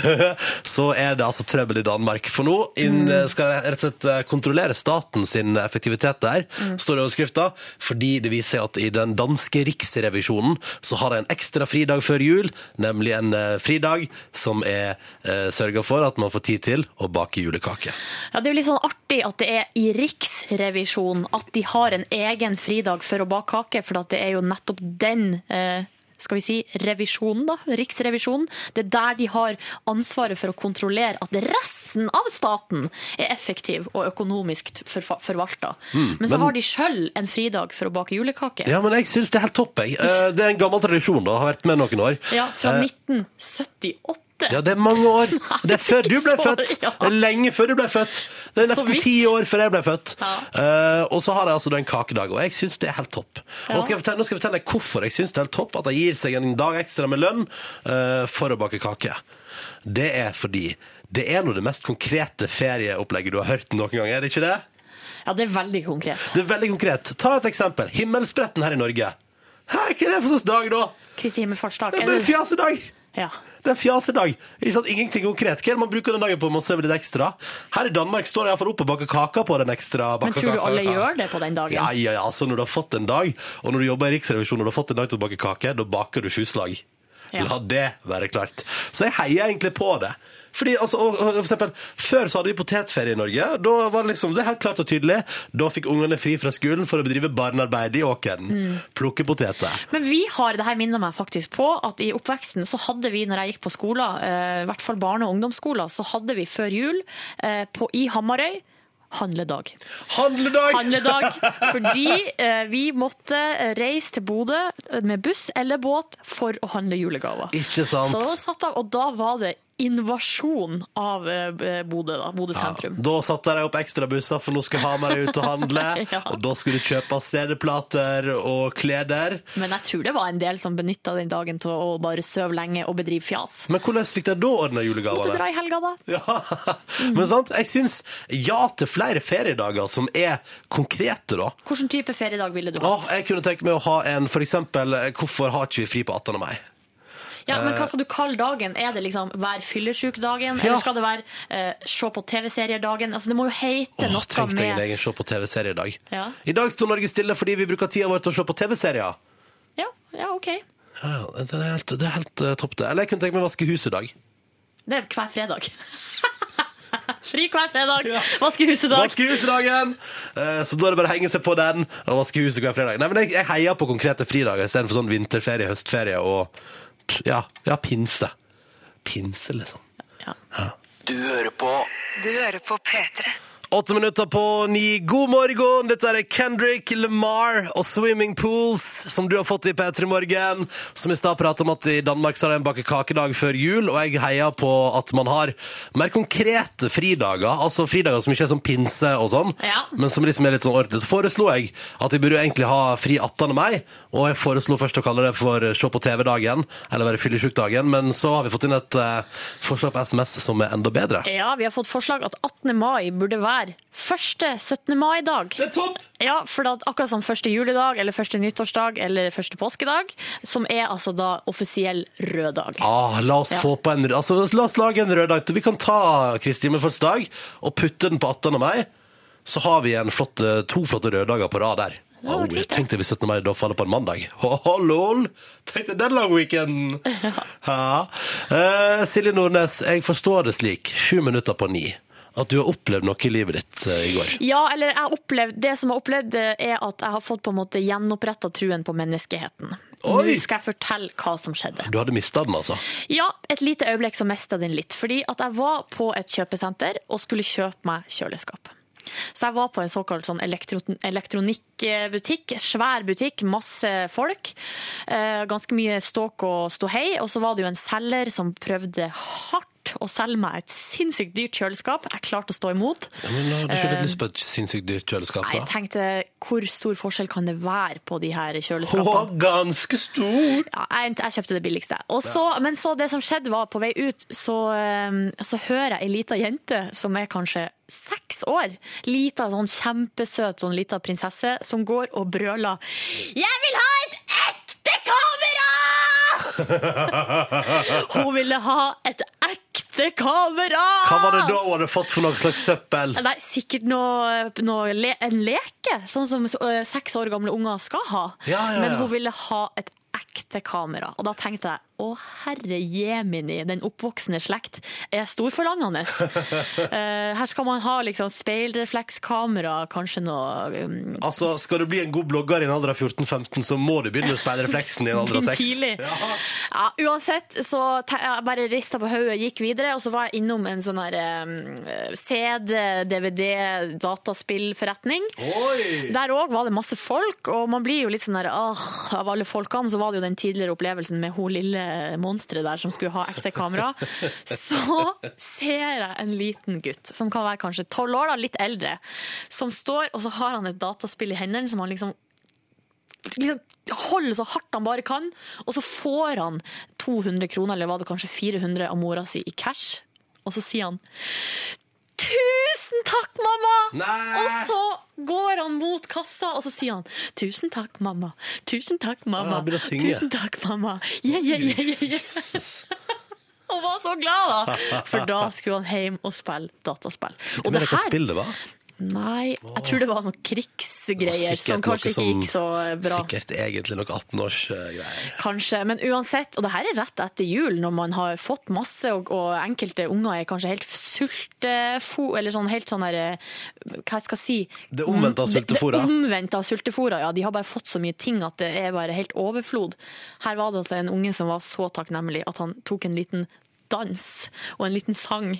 (laughs) så er det altså trøbbel i Danmark. For nå inn, skal jeg rett og slett eh, kontrollere staten sin effektivitet der, står det i overskrifta, fordi det viser seg at i den danske riksrevisjonen så har de en ekstra fridag før jul, nemlig en eh, fridag som er eh, sørga for at man får tid til å bake julekake. Ja, Det er jo litt sånn artig at det er i Riksrevisjonen at de har en egen fridag for å bake kake, for at det er jo nettopp den eh, skal vi si, revisjonen, da, Riksrevisjonen. Det er der de har ansvaret for å kontrollere at resten av staten er effektiv og økonomisk forvalta. Mm, men så men... har de sjøl en fridag for å bake julekake. Ja, men jeg syns det er helt topp, jeg. Eh, det er en gammel tradisjon, da, har vært med noen år. Ja, fra eh, 1978 lite. Ja, det er mange år. (laughs) Det er før du ble så, født. Ja. Det er lenge før du ble født. Det er nesten ti år før jeg ble født. Ja. Uh, og så har jeg altså en kakedag, og jeg syns det er helt topp. Ja. Skal fortelle, nå skal jeg fortelle deg hvorfor jeg syns det er helt topp at jeg gir seg en dag ekstra med lønn uh, for å bake kake. Det er fordi det er nå det mest konkrete ferieopplegget du har hørt noen gang, er det ikke det? Ja, det er veldig konkret. Det er veldig konkret. Ta et eksempel. Himmelspretten her i Norge. Hæ, hva er det for slags dag, da? Kristi himmelfartsdag. Det er bare fjasedag! Ja. Det er fjasedag. Ikke sant? Ingenting konkret. Hva er det man bruker den dagen på? Man sover litt ekstra. Her i Danmark står jeg iallfall opp og baker kaker på den ekstra Men tror du alle gjør det på den dagen? Ja, ja, ja. Altså, når du har fått en dag, og når du jobber i Riksrevisjonen og du har fått en dag til å bake kake, da baker du sju slag. Ja. La det være klart. Så jeg heier egentlig på det. Fordi, altså, og, og, for eksempel, Før så hadde vi potetferie i Norge. Da var det liksom, det er helt klart og tydelig. Da fikk ungene fri fra skolen for å bedrive barnearbeid i åkeren. Mm. Plukke poteter. Men vi har, det her minner meg faktisk på, at i oppveksten så hadde vi, når jeg gikk på skolen, eh, i hvert fall barne- og ungdomsskolen, så hadde vi før jul eh, på, i Hamarøy handledag. Handledag! Handledag, (laughs) fordi eh, vi måtte reise til Bodø med buss eller båt for å handle julegaver. Ikke sant? Så da satt av, og da var det invasjon av eh, Bodø, da, Bodø sentrum. Da satte de opp ekstrabusser, for nå skal Hamar ut og handle. (laughs) Ja. Og da skulle du kjøpe CD-plater og kleder. Men jeg tror det var en del som benytta den dagen til å bare sove lenge og bedrive fjas. Men hvordan fikk de da ordna Måtte julegavene? dra i helga, da. (laughs) Ja. Men sant, jeg syns ja til flere feriedager som er konkrete, da. Hvilken type feriedag ville du Åh, hatt? jeg kunne tenke meg å ha en f.eks. eh, Hvorfor har ikke vi fri på 18. mai? Ja, men Hva skal du kalle dagen? Er det liksom hver fyllesyk-dagen? Ja. Eller skal det være uh, Se på TV-serier-dagen? Altså, det må jo hete Åh, noe tenk deg en med egen se på TV-serie i dag. Ja. I dag står Norge stille fordi vi bruker tida vår til å se på TV-serier. ja, ja, OK. Ja, ja, det er helt, det er helt uh, topp, det. Eller jeg kunne tenke meg å vaske huset i dag. Det er hver fredag. (laughs) Fri hver fredag. Vaske huset-dag. Vaskehusedagen! Eh, Så da er det bare å henge seg på den og vaske huset hver fredag. Nei, men jeg, jeg heier på konkrete fridager istedenfor sånn vinterferie, høstferie og ja, ja, pinse. Pinse, liksom. Du hører på Du hører på P3. Åtte minutter på ni. God morgen! Dette er Kendrick Lamar og Swimming Pools, som du har fått i P3 Morgen. Som i stad pratet om at i Danmark så har de en bakekakedag før jul, og jeg heier på at man har mer konkrete fridager. Altså fridager som ikke er sånn pinse og sånn, Ja. men som liksom er litt sånn ordentlig. Så foreslo jeg at vi burde egentlig ha fri 18. mai, og jeg foreslo først å kalle det for se på TV-dagen, eller være fyllesjuk-dagen, men så har vi fått inn et uh, forslag på SMS som er enda bedre. Ja, vi har fått forslag at 18. mai burde være første 17. mai-dag. Det er topp! Ja, for at akkurat som første juledag, eller første nyttårsdag, eller første påskedag, som er altså da offisiell rød dag. Ah, la oss Ja. få på en altså, La oss lage en rød dag. Vi kan ta Kristi himmelfartsdag og putte den på 18. mai. Så har vi en flott, eh, to flotte røddager på rad der. Ja, det er jeg tenkte hvis 17. mai da faller på en mandag. Oh, lol! Tenkte den lang weekenden! (laughs) Ja. Eh, Silje Nordnes, jeg forstår det slik, sju minutter på ni, at du har opplevd noe i livet ditt eh, i går. Ja, eller opplevd, det som jeg har opplevd, eh, er at jeg har fått på en måte gjenoppretta truen på menneskeheten. Nå skal jeg fortelle hva som skjedde. Du hadde mista den, altså? Ja, et lite øyeblikk så mista den litt. Fordi at jeg var på et kjøpesenter og skulle kjøpe meg kjøleskap. Så jeg var på en såkalt sånn elektro elektronikkbutikk. Svær butikk, masse folk. Eh, ganske mye ståk og ståhei. Og så var det jo en selger som prøvde hardt å selge meg et sinnssykt dyrt kjøleskap. Jeg klarte å stå imot. Ja, men Har du ikke litt lyst på et sinnssykt dyrt kjøleskap, da? jeg tenkte hvor stor forskjell kan det være på de her Å, kjøleskapene? ganske stor! Ja, jeg, jeg kjøpte det billigste. Og så, Men så det som skjedde var, på vei ut, så, eh, så hører jeg ei lita jente som er kanskje seks år, lita sånn kjempesøt sånn lita prinsesse, som går og brøler 'Jeg vil ha et ekte kamera!' (laughs) Hun ville ha et ekte kamera! Hva var det da hun hadde fått for noe slags søppel? Nei, sikkert noe, noe le, en leke, sånn som seks år gamle unger skal ha. Ja, ja, ja. Men hun ville ha et ekte kamera. Og da tenkte jeg å herre jemini, den oppvoksende slekt er storforlangende. (laughs) Eh, her skal man ha liksom speilreflekskamera, kanskje noe um, Altså, Skal du bli en god blogger i en alder av 14-15, så må du begynne med speilrefleksen i en alder av 6. Tidlig. Ja, uansett, så jeg bare rista på hodet, gikk videre, og så var jeg innom en sånn her um, CD, DVD, dataspillforretning. Oi! Der òg var det masse folk, og man blir jo litt sånn her Av alle folkene så var det jo den tidligere opplevelsen med hun lille monsteret der som skulle ha ekte kamera. Så ser jeg en liten gutt, som kan være kanskje tolv år, da, litt eldre, som står, og så har han et dataspill i hendene som han liksom liksom holder så hardt han bare kan, og så får han 200 kroner, eller var det kanskje 400 av mora si i cash, og så sier han Tusen takk, mamma! Nei! Og så går han mot kassa, og så sier han Tusen takk, mamma. Tusen takk, mamma. Ja. Tusen takk, mamma. Yeah, yeah, yeah, yeah, yeah. (laughs) Og var så glad, da! For da skulle han hjem og spille dataspill. Og det var? Nei, jeg tror det var noen krigsgreier som kanskje ikke gikk så bra. Sikkert egentlig noe 18-årsgreier. Kanskje, men uansett, og det her er rett etter jul, når man har fått masse, og, og enkelte unger er kanskje helt sultefo... Eller sånn helt sånn derre Hva Hva jeg skal si Det omvendte av Det- sultefora. Det omvendte av sultefora, ja. De har bare fått så mye ting at det er bare helt overflod. Her var det altså en unge som var så takknemlig at han tok en liten dans og en liten sang.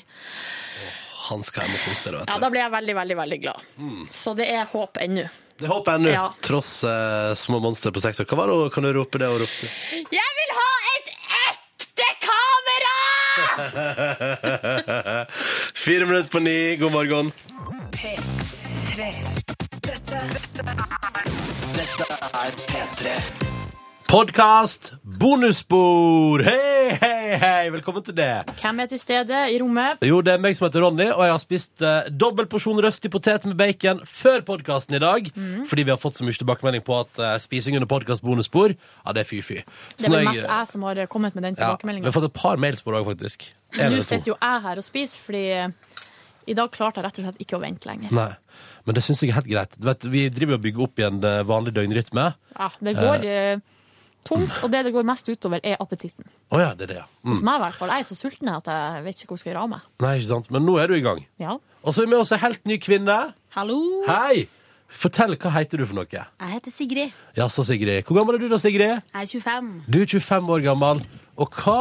Han skal hjem og kose seg, Ja, da blir jeg veldig, veldig, veldig glad. Så det er håp ennå. Det håper jeg ennå, Ja. tross eh, små monstre på seks år. Hva var det? Kan du rope det og rope? Jeg vil ha et ekte kamera! (laughs) Fire minutter på ni, god morgen. P3. Dette, dette Dette er P3. Podkast, bonusspor! Hei, hei, hei! Velkommen til det. Hvem er til stede i rommet? Jo, det er meg som heter Ronny, og jeg har spist eh, dobbel porsjon røstig potet med bacon før podkasten i dag. Mhm. Fordi vi har fått så mye tilbakemelding på at eh, spising under podkast bonusspor, ja, det er fy-fy. Det er vel mest jeg som har kommet med den ja, Vi tilbakemeldinga. har fått et par mails på det òg, faktisk. En Nå to. sitter jo jeg her og spiser, fordi i dag klarte jeg rett og slett ikke å vente lenger. Nei. Men det syns jeg er helt greit. Du vet, vi driver og bygger opp igjen eh, vanlig døgnrytme. Ja, det går eh, tungt, og det det går mest utover, er appetitten. Oh, ja, det er det, ja. Hos Mm. meg i hvert fall. Jeg er så sulten at jeg vet ikke hvor jeg skal gjøre av meg. Nei, ikke sant. Men nå er du i gang. Ja. Og så er vi med oss en helt ny kvinne. Hallo! Hei! Fortell, hva heter du for noe? Jeg heter Sigrid. Ja, så Sigrid. Hvor gammel er du da, Sigrid? Jeg er 25. Du er 25 år gammel. Og hva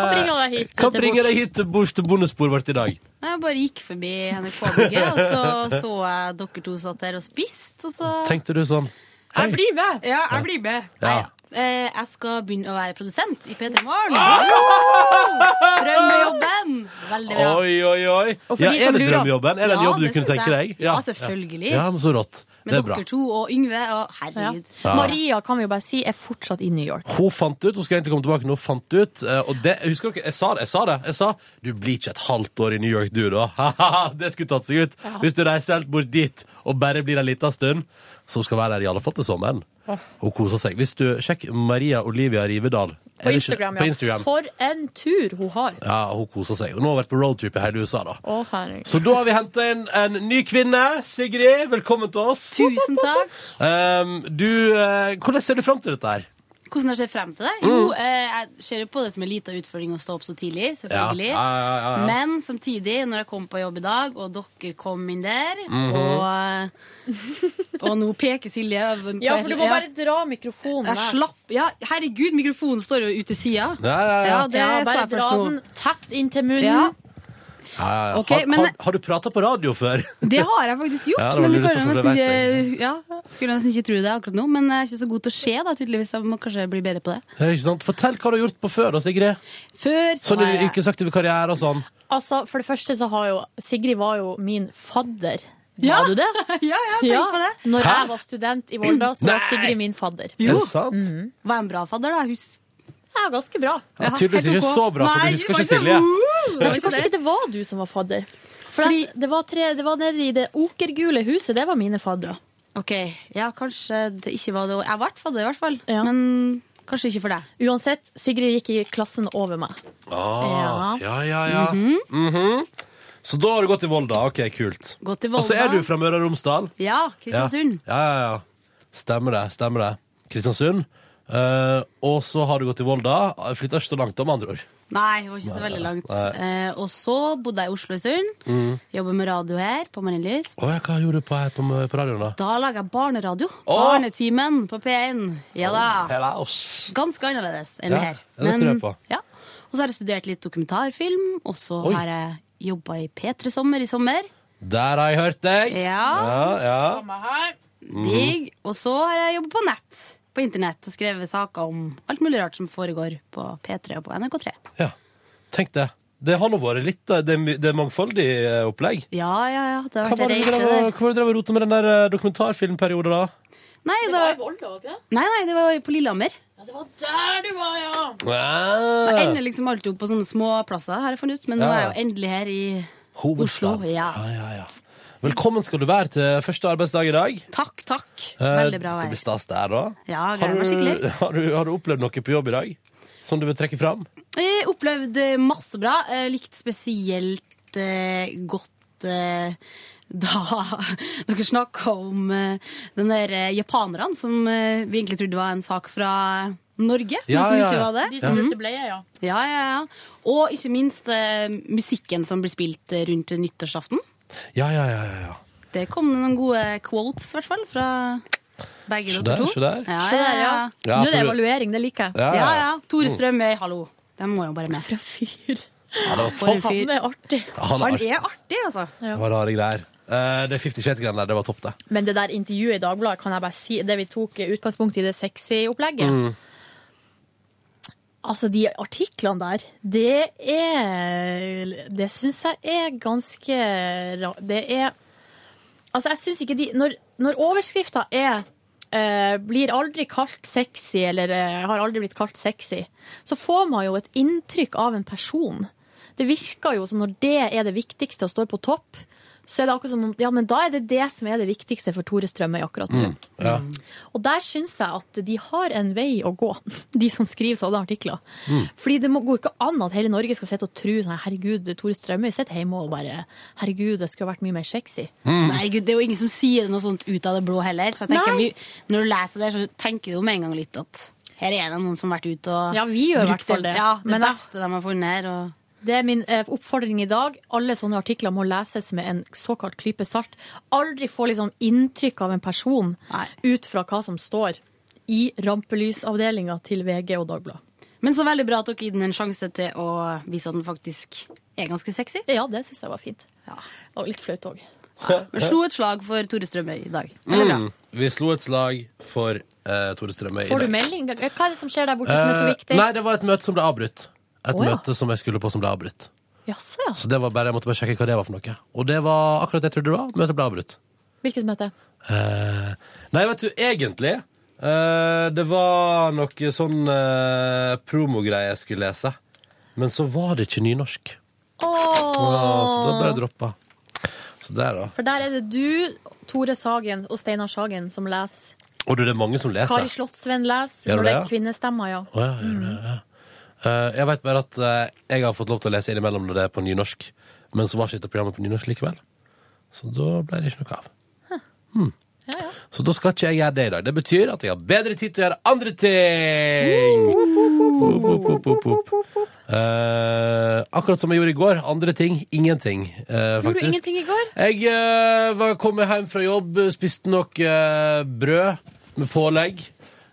Hva bringer deg hit Hva til bringer deg hit til bords til bondesporet vårt i dag? Jeg bare gikk forbi NRK-bygget, og så så jeg dere to satt der og spiste, og så Tenkte du sånn Jeg blir med! Ja, jeg blir med. Ja. Eh, jeg skal begynne å være produsent i P3 Morgen. (laughs) Drømmejobben! Veldig bra. Oi, oi, oi. Og for Ja, de er som det lurer- drømmejobben? Er det en Ja, jobb du det kunne synes tenke jeg. deg? Ja, selvfølgelig. Ja, men så rått. Med Det er bra. dere to og Yngve. Og herregud. Ja. Maria kan vi jo bare si er fortsatt i New York. Hun fant ut, hun skal egentlig komme tilbake nå, fant ut, eh, og det, husker dere, jeg sa det, jeg sa det, jeg sa, du blir ikke et halvt år i New York du da, (laughs) det skulle tatt seg ut. Ja. Hvis du reiser helt bort dit, og bare blir en liten stund, så hun skal være der i alle fall til sommeren. Hun koser seg. Hvis du, sjekk Maria Olivia Rivedal. På Instagram, ja. På. Instagram. For en tur hun har. Ja, hun koser seg. Og nå har hun vært på roadtrip i hele USA da. Å, herregud. Så da har vi hentet inn en ny kvinne. Sigrid, velkommen til oss. Tusen takk. Um, du, eh, hvordan ser du frem til dette her? Hvordan har jeg sett frem til det? Mm. Jo, eh, jeg ser jo på det som en liten utfordring å stå opp så tidlig, selvfølgelig. Ja, ja, ja, ja. Men samtidig, når jeg kom på jobb i dag, og dere kom inn der, Mhm. og, og nå peker Silje Ja, for du må bare dra mikrofonen Jeg der. slapp Ja, herregud, mikrofonen står jo ute til sida. Ja, ja, ja. det Ja, bare dra den tett inntil munnen. Ja. Ja, ja, Okay, har, men- har, har du pratet på radio før? (laughs) Det har jeg faktisk gjort, Ja, det men jeg det ja, Skulle nesten ikke tro det akkurat nå, men jeg er ikke så god til å se, da, tydeligvis. Jeg må kanskje bli bedre på det. Ja, ikke sant? Fortell hva du har gjort på før, da, Sigrid. Før så Sånn jeg yrkesaktiv karriere og sånn. Altså, for det første så har jo Sigrid var jo min fadder. Ja. Var du det? (laughs) Ja, ja, tenk på det. Når Hæ? jeg var student i Volda, så var Sigrid min fadder. Jo. Er det sant? Mhm. Var en bra fadder, da. Hus Ja, ganske bra. Ja, tydeligvis ikke så bra, for du husker ikke Silje. Jeg tror kanskje ikke det var du som var fadder. For Fordi- det, var tre, det var nede i det okergule huset, det var mine faddere. OK, ja, kanskje det ikke var det Jeg ble fadder, i hvert fall. Ja. Men kanskje ikke for deg. Uansett, Sigrid gikk i klassen over meg. Ah, ja, ja, ja. Mhm. Mhm. Så da har du gått i Volda. Ok, kult. Gått i Volda. Og så er du fra Møre og Romsdal. Ja, Kristiansund. Ja, ja, ja. Stemmer det. Stemmer det. Kristiansund. Eh, og så har du gått til Volda. Flytta ikke så langt, da, med andre ord. Nei, det var ikke så veldig langt. Eh, og så bodde jeg i Oslo en stund. Mm. Jobber med radio her på Marienlyst. Oh, ja, hva gjorde du på, her på, på radioen, da? Da lager jeg barneradio. Å! Barnetimen på P1. Ja da. Ganske annerledes enn Ja, her. Men, det tror jeg på. Ja. Og så har jeg studert litt dokumentarfilm, og så Oi. har jeg jobba i P3 Sommer i sommer. Der har jeg hørt deg. Ja. Ja, ja. Digg. Og så har jeg jobba på nett. På internett og skrevet saker om alt mulig rart som foregår på P3 og på NRK3. ja. Tenk det. Det har nå vært litt eh, Det det er mangfoldig eh, opplegg. Ja, ja, ja. Det har vært det reise der. hva var det og rota med den der eh, dokumentarfilmperioden, da? Nei, det var, i Volda, ikke det? nei, nei, det var på Lillehammer. Ja, Det var der du var, ja! Jeg ender liksom alltid opp på sånne små plasser, har jeg funnet ut. Men nå er jeg jo endelig her i Hovedstad. Oslo. Ja. Ja, ja, ja. Velkommen skal du være til første arbeidsdag i dag. Takk, takk. Eh, Veldig bra vei. Det blir stas der, da. Ja, Har gleder meg du, skikkelig. (laughs) har, du, har du opplevd noe på jobb i dag som du vil trekke fram? Jeg opplevde masse bra. Jeg likte spesielt eh, godt eh, (laughs) da dere snakka om eh, den der eh, japanerne som eh, vi egentlig trodde var en sak fra Norge, Ja, men som ja, ikke ja. var det. De som Mhm. brukte bleie, ja. Ja, ja, ja. Og ikke minst eh, musikken som blir spilt eh, rundt nyttårsaften. Ja, ja, ja. ja, ja. Det kom noen gode quotes, i hvert fall, fra begge dere to. se der. Ja, Se der, ja. ja. Ja, Nå er det du- evaluering, det liker jeg. Ja, Ja, ja. Tore. Strømøy, hallo. Den må jo bare med. For en fyr. Ja, det var For en fyr. Han er artig. Han er artig. er artig, altså. Det var rare greier. Det det Fifty Shades-greiene der, det var topp, det. Men det der intervjuet i Dagbladet, kan jeg bare si, det vi tok utgangspunkt i det sexy opplegget. Mm. Altså, de artiklene der, det er Det syns jeg er ganske ra- Det er Altså, jeg syns ikke de Når, når overskrifta er eh, blir aldri kalt sexy, eller eh, har aldri blitt kalt sexy, så får man jo et inntrykk av en person. Det virker jo som når det er det viktigste og står på topp, så er det akkurat som om Ja, men da er det det som er det viktigste for Tore Strømøy akkurat nå. Mm. Ja. Og der syns jeg at de har en vei å gå, (laughs) de som skriver sånne artikler. Mm. Fordi det må, går ikke an at hele Norge skal sitte og tro nei, herregud, Tore Strømøy sitter hjemme og bare Herregud, det skulle vært mye mer sexy. Mm. Nei, Gud, det er jo ingen som sier noe sånt ut av det blå heller. Så jeg tenker, vi, når du leser det, så tenker du jo med en gang litt at her er det noen som har vært ute og Ja, vi gjør i brukt hvert fall det. Ja, det Men beste de har funnet her. Og Det er min eh, oppfordring i dag. Alle sånne artikler må leses med en såkalt klype salt. Aldri få liksom inntrykk av en person ut fra hva som står i rampelysavdelinga til VG og Dagbladet. Men så veldig bra at dere gir den en sjanse til å vise at den faktisk er ganske sexy. Ja, det syns jeg var fint. Og litt flaut òg. Vi slo et slag for Tore Strømøy i dag. Mm. Vi slo et slag for uh, Tore Strømøy i dag. Får du melding? Hva er det som skjer der borte som er så Eh, viktig? Nei, det var et møte som ble avbrutt. Et Å, ja. møte som jeg skulle på som ble avbrutt. Jaså, ja. Så det var bare, jeg måtte bare sjekke hva det var for noe. Og det var akkurat det jeg trodde det var. Møtet ble avbrutt. Hvilket møte? Eh, nei, vet du, egentlig eh, Det var noe sånn eh, promogreie jeg skulle lese. Men så var det ikke nynorsk. Åh. så da det droppa. Så der, da. For der er det du, Tore Sagen og Steinar Sagen som leser. Og du, det er mange som leser. Kari Slottsvenn leser. Gjør Når det, det er kvinnestemmer, ja. Å, ja, gjør det, ja. Eh, jeg vet bare at eh, jeg har fått lov til å lese innimellom når det er på nynorsk. Men så var ikke dette programmet på nynorsk likevel. Så da ble det ikke noe av. Hmm. Så da skal ikke jeg gjøre det i dag. Det betyr at jeg har bedre tid til å gjøre andre ting! Akkurat som jeg gjorde i går. Andre ting, ingenting, eh, Gjorde du ingenting i går? Jeg uh, var kommet hjem fra jobb, spiste nok brød med pålegg.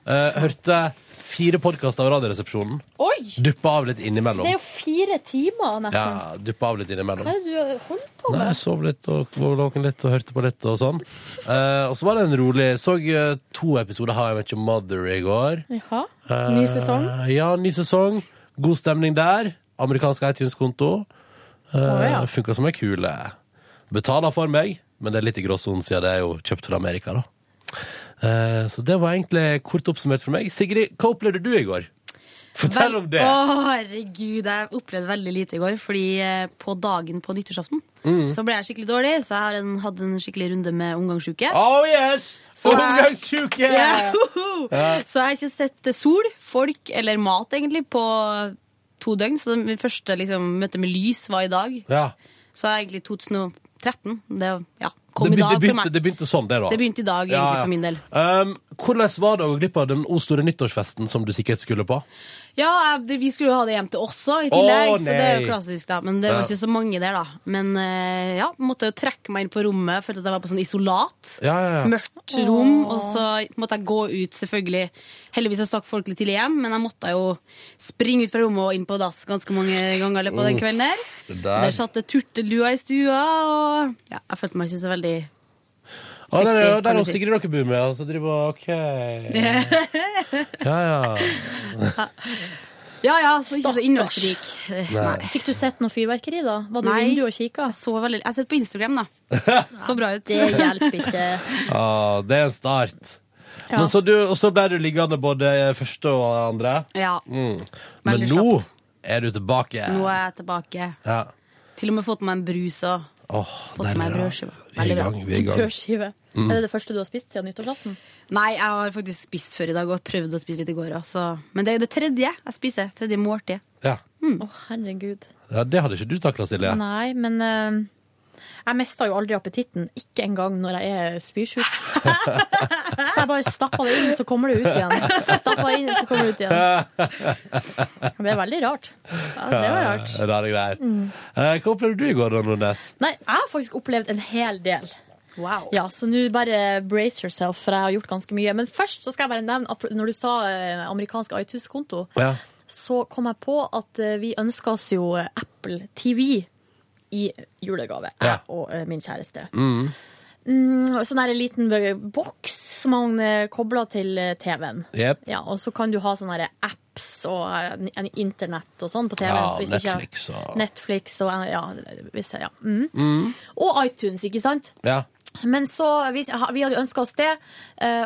Hørte fire podkaster av Radioresepsjonen. Oi! Duppa av litt innimellom. Det er jo fire timer, nesten. Ja, duppa av litt innimellom. Hva er det du holder på med? Nei, jeg sov litt og var våken litt og hørte på litt og sånn. Eh, og så var det en rolig Så eh, to episoder How I Met Your Mother i går. Jaha. Eh, Ny sesong? Ja, ny sesong. God stemning der. Amerikansk iTunes-konto. Uh, ja. Funka som ei kule. Betaler for meg, men det er litt i gråsonen siden det er jo kjøpt fra Amerika, da. Eh, så det var egentlig kort oppsummert for meg. Sigrid, hva opplevde du i går? Fortell om det! Å, herregud, jeg opplevde veldig lite i går. Fordi eh, på dagen på nyttårsaften Mm. så ble jeg skikkelig dårlig, så jeg har en, hadde en skikkelig runde med omgangssjuke. Oh yes! Så jeg- Omgangssjuke! Ja, hoho! Så jeg har ikke sett sol, folk eller mat egentlig på to døgn. Så min første liksom, møte med lys var i dag. Ja. Så er egentlig 2013. Det ja, Det kom i begynte, dag det, for meg. det begynte sånn, det, da. Det begynte i dag, egentlig, for min del. Um, hvordan var det å gå glipp av den o store nyttårsfesten som du sikkert skulle på? Ja, det- vi skulle jo ha det hjem til også i tillegg, Å, så det er jo nei. klassisk, da. Men det var Ja. ikke så mange der, da. Men eh, ja, måtte jo trekke meg inn på rommet, følte at jeg var på sånn isolat. Ja, ja, ja. Mørkt rom, og så måtte jeg gå ut, selvfølgelig. Heldigvis så stakk folk litt tidlig hjem, men jeg måtte jo springe ut fra rommet og inn på dass ganske mange ganger i løpet av den kvelden. Det der. Der satt det turtelua i stua, og ja, jeg følte meg ikke så veldig Å, der, er- sexy, der er si. Sigrid dere bor med, og så driver hun OK. (laughs) Ja, ja. Ja ja, så ikke så innholdsrik. Nei. Fikk du sett noe fyrverkeri, da? Var du i vinduet og kikka? Jeg så veldig Jeg har sett på Instagram, da. (laughs) Så bra ut. Det hjelper ikke. (laughs) Ah, det er en start. Ja. Men så du, og så ble du liggende både første og andre. Ja. Mm. Men nå er du tilbake. Nå er jeg tilbake. Ja. Til og med fått meg en brus og oh, fått meg brødskive. Veldig bra. Vi er i gang. Brødskive. Mm. Er det det første du har spist siden nyttårsaften? Nei, jeg har faktisk spist før i dag og prøvd å spise litt i går også. Men det er det tredje jeg spiser. Tredje måltid. Ja. Å, herregud. ja, det hadde ikke du takla, Silje. Nei, men eh, jeg mister jo aldri appetitten. Ikke engang når jeg er spysjuk. så jeg bare stapper det inn, så kommer det ut igjen. Stapper det inn, så kommer det ut igjen. Det er veldig rart. Ja, det var rart. Rare greier. Mm. Eh, hva opplevde du i går, Nordnes? Nei, jeg har faktisk opplevd en hel del. Wow. Ja, Så nå bare brace yourself, for jeg har gjort ganske mye. Men først så skal jeg bare nevne, når du sa eh, amerikansk iTunes-konto, Ja. så kom jeg på at eh, vi ønska oss jo Apple TV i julegave, Ja. jeg og eh, min kjæreste. Mm. Mm, sånn her liten boks som man eh, kobler til eh, TV-en. Yep. Ja, og så kan du ha sånne apps og internett og sånn på TV-en. Ja, hvis ikke- Netflix og Netflix og ja, hvis, ja. Mm. Mm. Og iTunes, ikke sant? Ja. Men så, vi, vi hadde ønska oss det,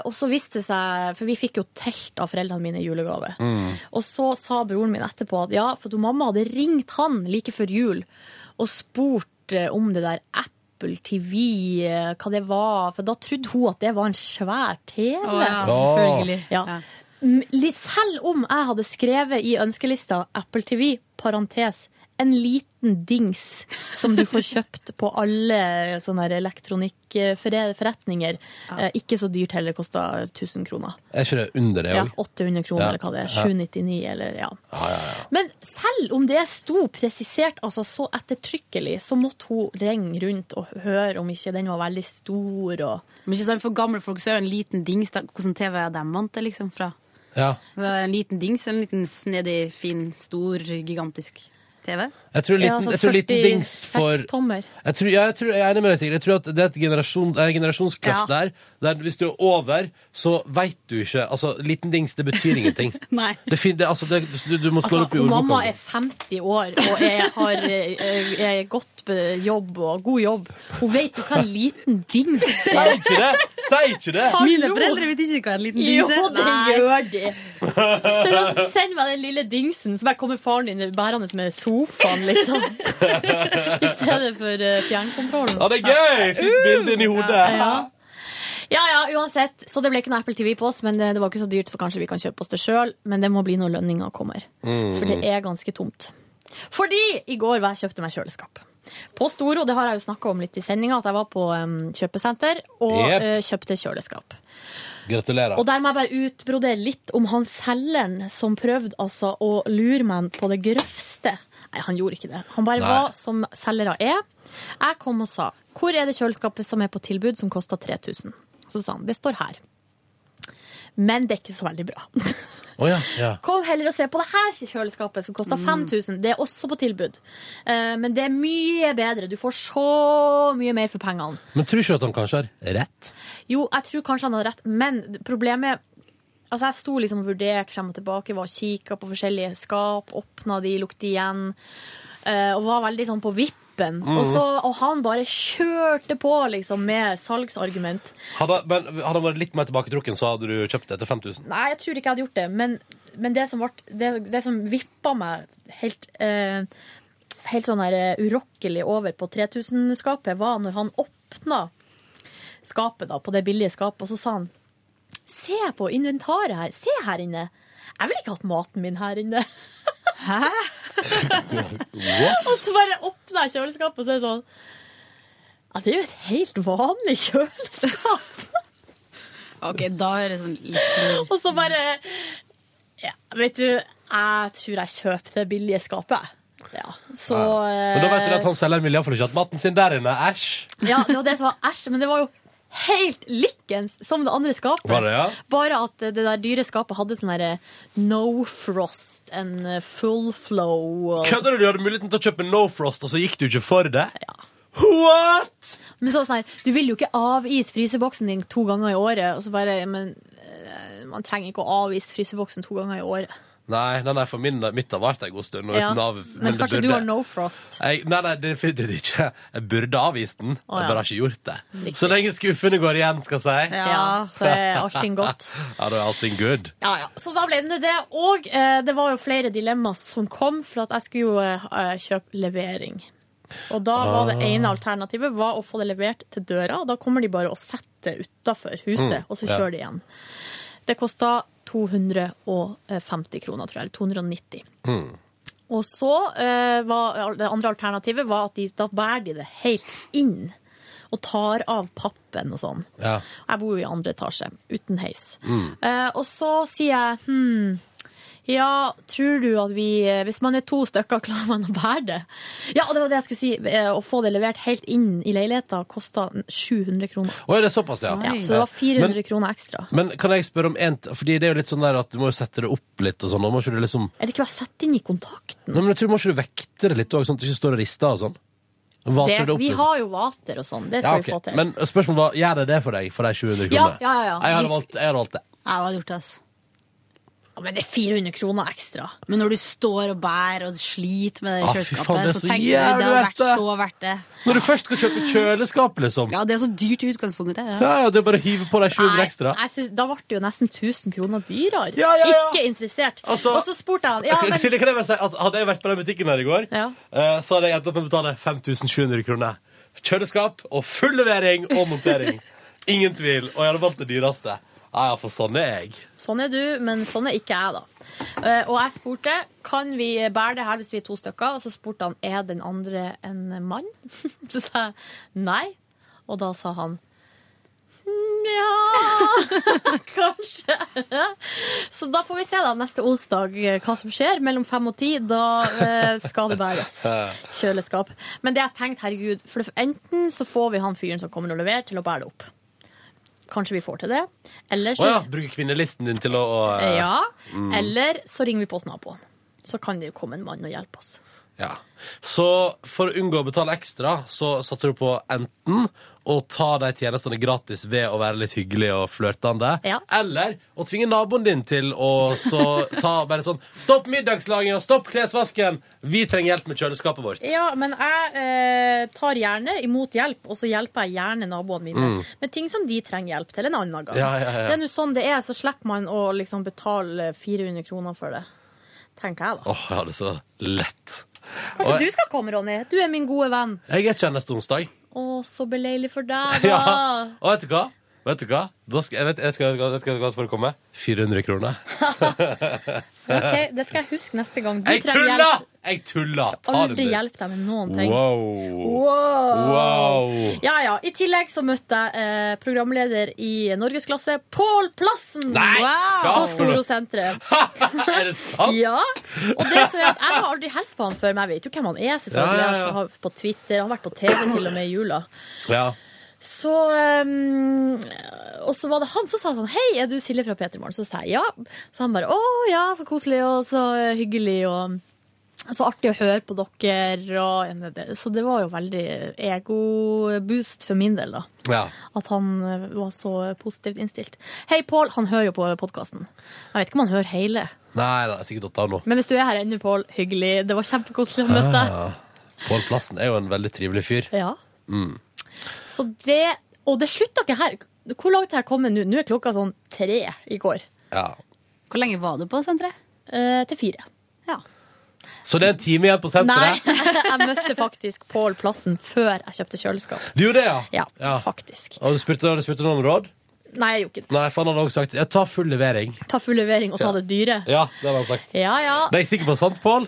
og så viste det seg For vi fikk jo telt av foreldrene mine i julegave. Mm. Og så sa broren min etterpå at ja, for mamma hadde ringt han like før jul og spurt om det der Apple TV, eh, hva det var. For da trodde hun at det var en svær TV. Å ja, selvfølgelig. Ja. Ja. Selv om jeg hadde skrevet i ønskelista Apple TV, parentes en liten dings som du får kjøpt på alle sånne elektronikkforretninger. Ja. ikke så dyrt heller, kosta 1000 kroner. Er ikke det under det Ja, 800 kroner, Ja. eller hva det er. 799, eller ja. Ja, ja, ja. Men selv om det sto presisert altså så ettertrykkelig, så måtte hun ringe rundt og høre om ikke den var veldig stor. Og... Men ikke sant, For gamle folk så er det en liten dings. Da, hvordan TV er de vant til liksom fra? Ja. Så En liten dings en liten snedig, fin, stor, gigantisk TV? Jeg tror liten, Ja, altså jeg tror liten dings for tommer. jeg, tror, ja, jeg, tror, jeg er enig med deg, Sigrid. Jeg tror at det er et generasjon, det er en generasjonskløft Ja. der. Der hvis du er over, så veit du ikke Altså, liten dings, det betyr ingenting. (laughs) Nei. Det, fin- det, altså, det, du, du må slå Altså, opp i ordboka. mamma er 50 år og jeg har jeg, er godt jobb og god jobb. Hun vet jo hva en liten dings Sier ikke det! Sier ikke det! Hallo! Mine foreldre vet ikke hva en liten dings er. det Nei. gjør de. (laughs) Send meg den lille dingsen, så bare kommer faren din bærende med sofaen, liksom. (laughs) I stedet for eh, fjernkontrollen. Ja, det er gøy! Fint bilde inni hodet. Ja. Ja, ja, uansett. Så det ble ikke noe Apple TV på oss, men det, det var ikke så dyrt, så kanskje vi kan kjøpe oss det sjøl. Men det må bli når lønninga kommer. Mm. For det er ganske tomt. Fordi i går var jeg kjøpte meg kjøleskap. På Storo, det har jeg jo snakka om litt i sendinga, at jeg var på um, kjøpesenter og yep. uh, kjøpte kjøleskap. Gratulerer. Og der må jeg bare utbrodere litt om han selgeren som prøvde altså å lure meg på det grøvste. Nei, han gjorde ikke det. Han bare Nei. var som selgere er. Jeg kom og sa hvor er det kjøleskapet som er på tilbud som koster 3000? Så sa han det står her. Men det er ikke så veldig bra. Oh, ja, ja. (laughs) Kom heller og se på det her kjøleskapet som koster 5000. Det er også på tilbud. Eh, Men det er mye bedre. Du får så mye mer for pengene. Men tror ikke du at han kanskje har rett? Jo, jeg tror kanskje han har rett, men problemet Altså, jeg sto liksom og vurderte frem og tilbake, var og kikka på forskjellige skap, åpna de, lukte igjen, eh, og var veldig sånn på vippen. Mm. Og, så, og han bare kjørte på liksom med salgsargument. Hadde, men hadde han vært litt mer tilbaketrukken, så hadde du kjøpt det til 5000? Nei, jeg tror ikke jeg hadde gjort det, men, men det, som ble, det, det som vippa meg helt eh, Helt sånn her eh, urokkelig over på 3000-skapet, var når han åpna skapet da, på det billige skapet, og så sa han Se på inventaret her. Se her inne. Jeg ville ikke hatt maten min her inne. Hæ? (laughs) og så bare åpna jeg kjøleskapet, og så er det sånn Ja, det er jo et helt vanlig kjøleskap. (laughs) Ok, da er det sånn litt Og så bare ja, Vet du, jeg tror jeg kjøper det billige skapet. Ja, så Men da vet du at han selgeren ville iallfall ikke hatt maten sin der inne. Æsj! Ja, det var det som var æsj, men det var jo helt likens som det andre skapet. Bare, ja? Bare at det der dyre skapet hadde sånn herre no frost and full flow. Og... Kødder du? Du hadde muligheten til å kjøpe No Frost, og så gikk du ikke for det? What?! Men så sånn her, du vil jo ikke avise fryseboksen din to ganger i året. Og så bare, men eh, man trenger ikke å avise fryseboksen to ganger i året. Nei, nei, nei for min, mitt har vart en god stund. Ja, av, men men kanskje du har no frost. Jeg, nei, nei, definitivt ikke. Jeg burde avvist den. oh, ja. Jeg bare har ikke gjort det. Riktig. Så lenge skuffene går igjen, skal jeg si. Ja, så er allting godt. (laughs) ja, da er allting good. Ja, ja. Så da ble det det. Og eh, det var jo flere dilemmaer som kom, for at jeg skulle jo eh, kjøpe levering. Og da var det Ah. ene alternativet var å få det levert til døra. og Da kommer de bare og setter det utafor huset, Mm, og så kjører de igjen. Det kosta 250 kroner, tror jeg. Eller 290. Mm. Og så eh, var det andre alternativet var at de, da bærer de det helt inn. Og tar av pappen og sånn. Ja. Jeg bor jo i andre etasje, uten heis. Mm. Eh, og så sier jeg hm, ja, tror du at vi eh, Hvis man er to stykker, (laughs) klarer man å bære det? Ja, og det var det jeg skulle si. eh, Å få det levert helt inn i leiligheten kosta 700 kroner. Å, er det såpass, ja? Ja, så det var 400 Men, kroner ekstra. men kan jeg spørre om en Fordi det er jo litt sånn der at du må jo sette det opp litt og sånn. Og må ikke du liksom Er det ikke bare å sette inn i kontakten? Nei, men jeg tror Må ikke du vekte det litt òg, sånn at du ikke står og rister og sånn? Det, det opp, vi liksom? har jo vater og sånn. Det ja, okay. vi få til. Men spørsmålet var gjør det det for deg for de 700 Ja, kronene? ja, ja, ja. Jeg hadde valgt, jeg hadde valgt det. Jeg hadde gjort det, altså. Ja, men det er 400 kroner ekstra. Men når du står og bærer og sliter med det Ah, kjøleskapet, faen, det så så tenker du det har vært det. så verdt det. Når du først skal kjøpe kjøleskap, liksom. Ja, det er så dyrt i utgangspunktet. Ja. Ja, ja, det er bare å hive på deg 700 ekstra. synes, da ble det jo nesten 1000 kroner dyrere. Ja, ja, ja. Ikke interessert. Altså- og så spurte han ja, men, Silje, kan jeg bare si at Hadde jeg vært på den butikken her i går, Ja. eh, så hadde jeg endt opp med å betale 5700 kroner. Kjøleskap og full levering og montering. (laughs) Ingen tvil. Og jeg hadde valgt det dyreste. Ja, ja, for sånn er jeg. Sånn er du, men sånn er ikke jeg, da. Eh, og jeg spurte kan vi bære det her hvis vi er to stykker, og så spurte han er den andre en mann. (laughs) Så sa jeg nei, og da sa han Nja ja, (laughs) kanskje. Så da får vi se da neste onsdag eh, hva som skjer mellom fem og ti. Da eh, skal det bæres. (laughs) Kjøleskap. Men det jeg tenkte, herregud, for enten så får vi han fyren som kommer og leverer, til å bære det opp. Kanskje vi får til det. Eller så, oh ja, bruker kvinnelisten din til å uh, ja, mm. eller så ringer vi på hos naboen. Så kan det jo komme en mann og hjelpe oss. Ja. Så for å unngå å betale ekstra, så satser du på enten å ta de tjenestene gratis ved å være litt hyggelig og flørtende, Ja. eller å tvinge naboen din til å stå, ta bare sånn Stopp middagslaginga, stopp klesvasken! Vi trenger hjelp med kjøleskapet vårt. Ja, men jeg eh, tar gjerne imot hjelp, og så hjelper jeg gjerne naboene mine Mm. med ting som de trenger hjelp til en annen gang. Ja, ja. Det er nå sånn det er, så slipper man å liksom betale 400 kroner for det. Tenker jeg, da. Åh, jeg hadde så lett. Kanskje Og du skal komme, Ronny? Du er min gode venn. Jeg er ikke her neste onsdag. Å, så beleilig for deg, (laughs) da. Ja. Og vet du hva? Vet du hva? Skal, jeg vet, jeg skal, jeg skal, jeg skal komme. 400 kroner. (laughs) Ok, Det skal jeg huske neste gang. Du Jeg trenger tulla! hjelp. Jeg tulla! Ta skal Aldri med. hjelpe deg med noen ting. Wow. Wow. Wow. Ja, ja. I tillegg så møtte jeg eh, programleder i norgesklasse, Pål Plassen! Nei! På Ja. Storosenteret. (laughs) Er det sant? Ja. Og det som er at jeg har aldri hilst på han før, men jeg vet jo hvem han er. selvfølgelig. Ja, ja, ja. På Twitter, Han har vært på TV til og med i jula. Ja. Så um, Og så var det han som sa sånn Hei, er du Silje fra P3 Morgen? Så sa jeg ja. Så han bare å ja, så koselig og så hyggelig og så artig å høre på dere. Og, så det var jo veldig ego-boost for min del, da. Ja. At han var så positivt innstilt. Hei, Pål. Han hører jo på podkasten. Jeg vet ikke om han hører hele. Nei, det er sikkert datt av nå. Men hvis du er her ennå, Pål, hyggelig. Det var kjempekoselig å møte deg. Ja. Pål Plassen er jo en veldig trivelig fyr. Ja. Mm. Så det Og det slutter ikke her. Hvor langt har jeg kommet nå? Nå er klokka sånn tre i går. Ja. Hvor lenge var du på senteret? Eh, til fire. Ja. Så det er en time igjen på senteret? Nei, (laughs) jeg møtte faktisk Pål Plassen før jeg kjøpte kjøleskap. Du gjorde det, ja? Ja, faktisk. Og du spurte, du spurte noe om råd? Nei, jeg gjorde ikke det. Nei, for han hadde også sagt ta full levering. Ta full levering og ta det dyre. Ja, det hadde han sagt. Ja, ja. Det er jeg sikker på sant, Pål?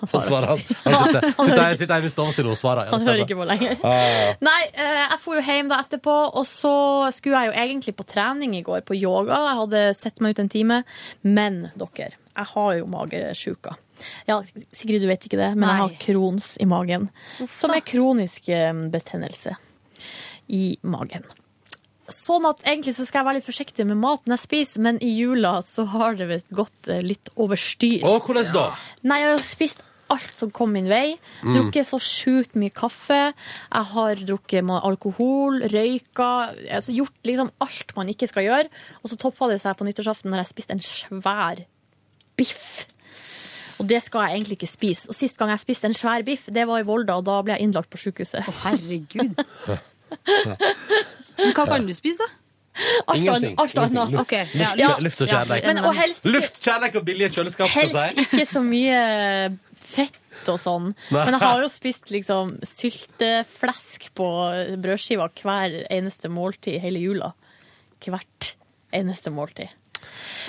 Han, svarer han. Han sitter, sitter, sitter hjemme i stua si og svarer. Ja, Han hører ikke på lenger. Ja. Nei, eh, jeg får jo hjem da etterpå, og så skulle jeg jo egentlig på trening i går, på yoga. Jeg hadde sett meg ut en time. Men dere, jeg har jo magesjuka. Ja, Sigrid, du vet ikke det, men jeg har krons Crohns i magen. Som er kronisk eh, betennelse i magen. Sånn at egentlig så skal jeg være litt forsiktig med maten jeg spiser, men i jula så har det visst gått eh, litt over styr. Å, hvordan da? Nei, jeg har spist alt som kom min vei. Mm. Drukket så sjukt mye kaffe. Jeg har drukket alkohol, røyka, altså gjort liksom alt man ikke skal gjøre. Og så toppa det seg på nyttårsaften når jeg spiste en svær biff. Og det skal jeg egentlig ikke spise. Og sist gang jeg spiste en svær biff, det var i Volda, og da ble jeg innlagt på sykehuset. Å, herregud. (laughs) Men hva kan du spise, da? Alt Ingenting. Alt annet. Luft. Ja. Luft og kjærleik. Men, og helst Luft, kjærleik og billige kjøleskap, helst ikke så mye fett og sånn. Nei. Men jeg har jo spist liksom sylteflesk på brødskiva hver eneste måltid hele jula. Hvert eneste måltid.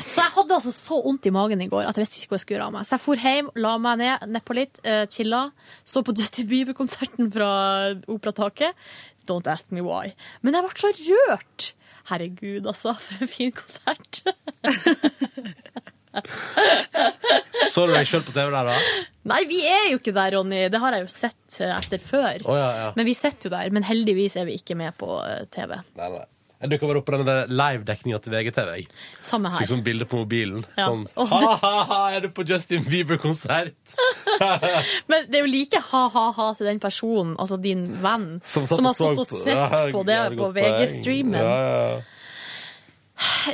Så jeg hadde altså så vondt i magen i går at jeg visste ikke hvor jeg skulle gjøre av meg. Så jeg for hjem, la meg ned, nedpå litt, uh, chilla. Så på Justin Bieber-konserten fra Operataket. Don't ask me why. Men jeg ble så rørt. Herregud, altså. For en fin konsert. (laughs) Så du deg sjøl på TV der, da? Nei, vi er jo ikke der, Ronny. Det har jeg jo sett eh, etter før. Oh, ja, ja. Men vi sitter jo der. Men heldigvis er vi ikke med på eh, TV. Nei, nei. Jeg dukka bare opp på den live-dekninga til VGTV. jeg. Samme her. Fikk sånn bilde på mobilen. Ja. Sånn Ha-ha-ha, er du på Justin Bieber-konsert? (laughs) Men det er jo like ha-ha-ha til den personen, altså din venn, Som som, har stått og på- sett på det på. VG-streamen. Ja, ja.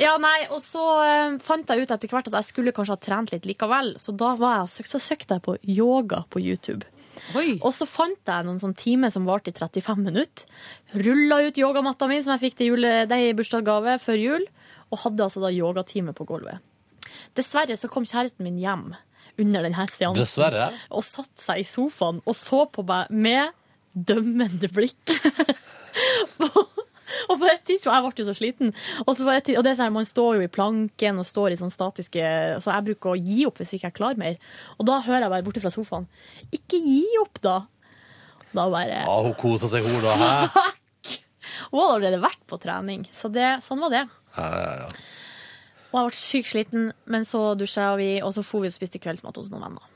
Ja, nei, og så eh, fant jeg ut etter hvert at jeg skulle kanskje ha trent litt likevel, så da var jeg, så søkte jeg på yoga på YouTube. Og så fant jeg noen sånn time som varte i 35 minutter. Rulla ut yogamatta mi som jeg fikk til jule, i bursdagsgave før jul, og hadde altså da yogatime på gulvet. Dessverre så kom kjæresten min hjem under denne seansen Dessverre? og satte seg i sofaen og så på meg med dømmende blikk. (laughs) (laughs) Og, på et tidspunkt, jeg ble jo så sliten. Og, så et, og det er sånn, Man står jo i planken og står i sånn statiske Så jeg bruker å gi opp hvis ikke jeg klarer mer. Og da hører jeg bare borte fra sofaen Ikke gi opp, da! Da bare Ja, hun koser seg, hun, da. Hæ? (laughs) Hun hadde allerede vært på trening. Så det, sånn var det. Ja, ja, ja. Og jeg ble sykt sliten, men så dusja vi, og så for vi og spiste kveldsmat hos noen venner.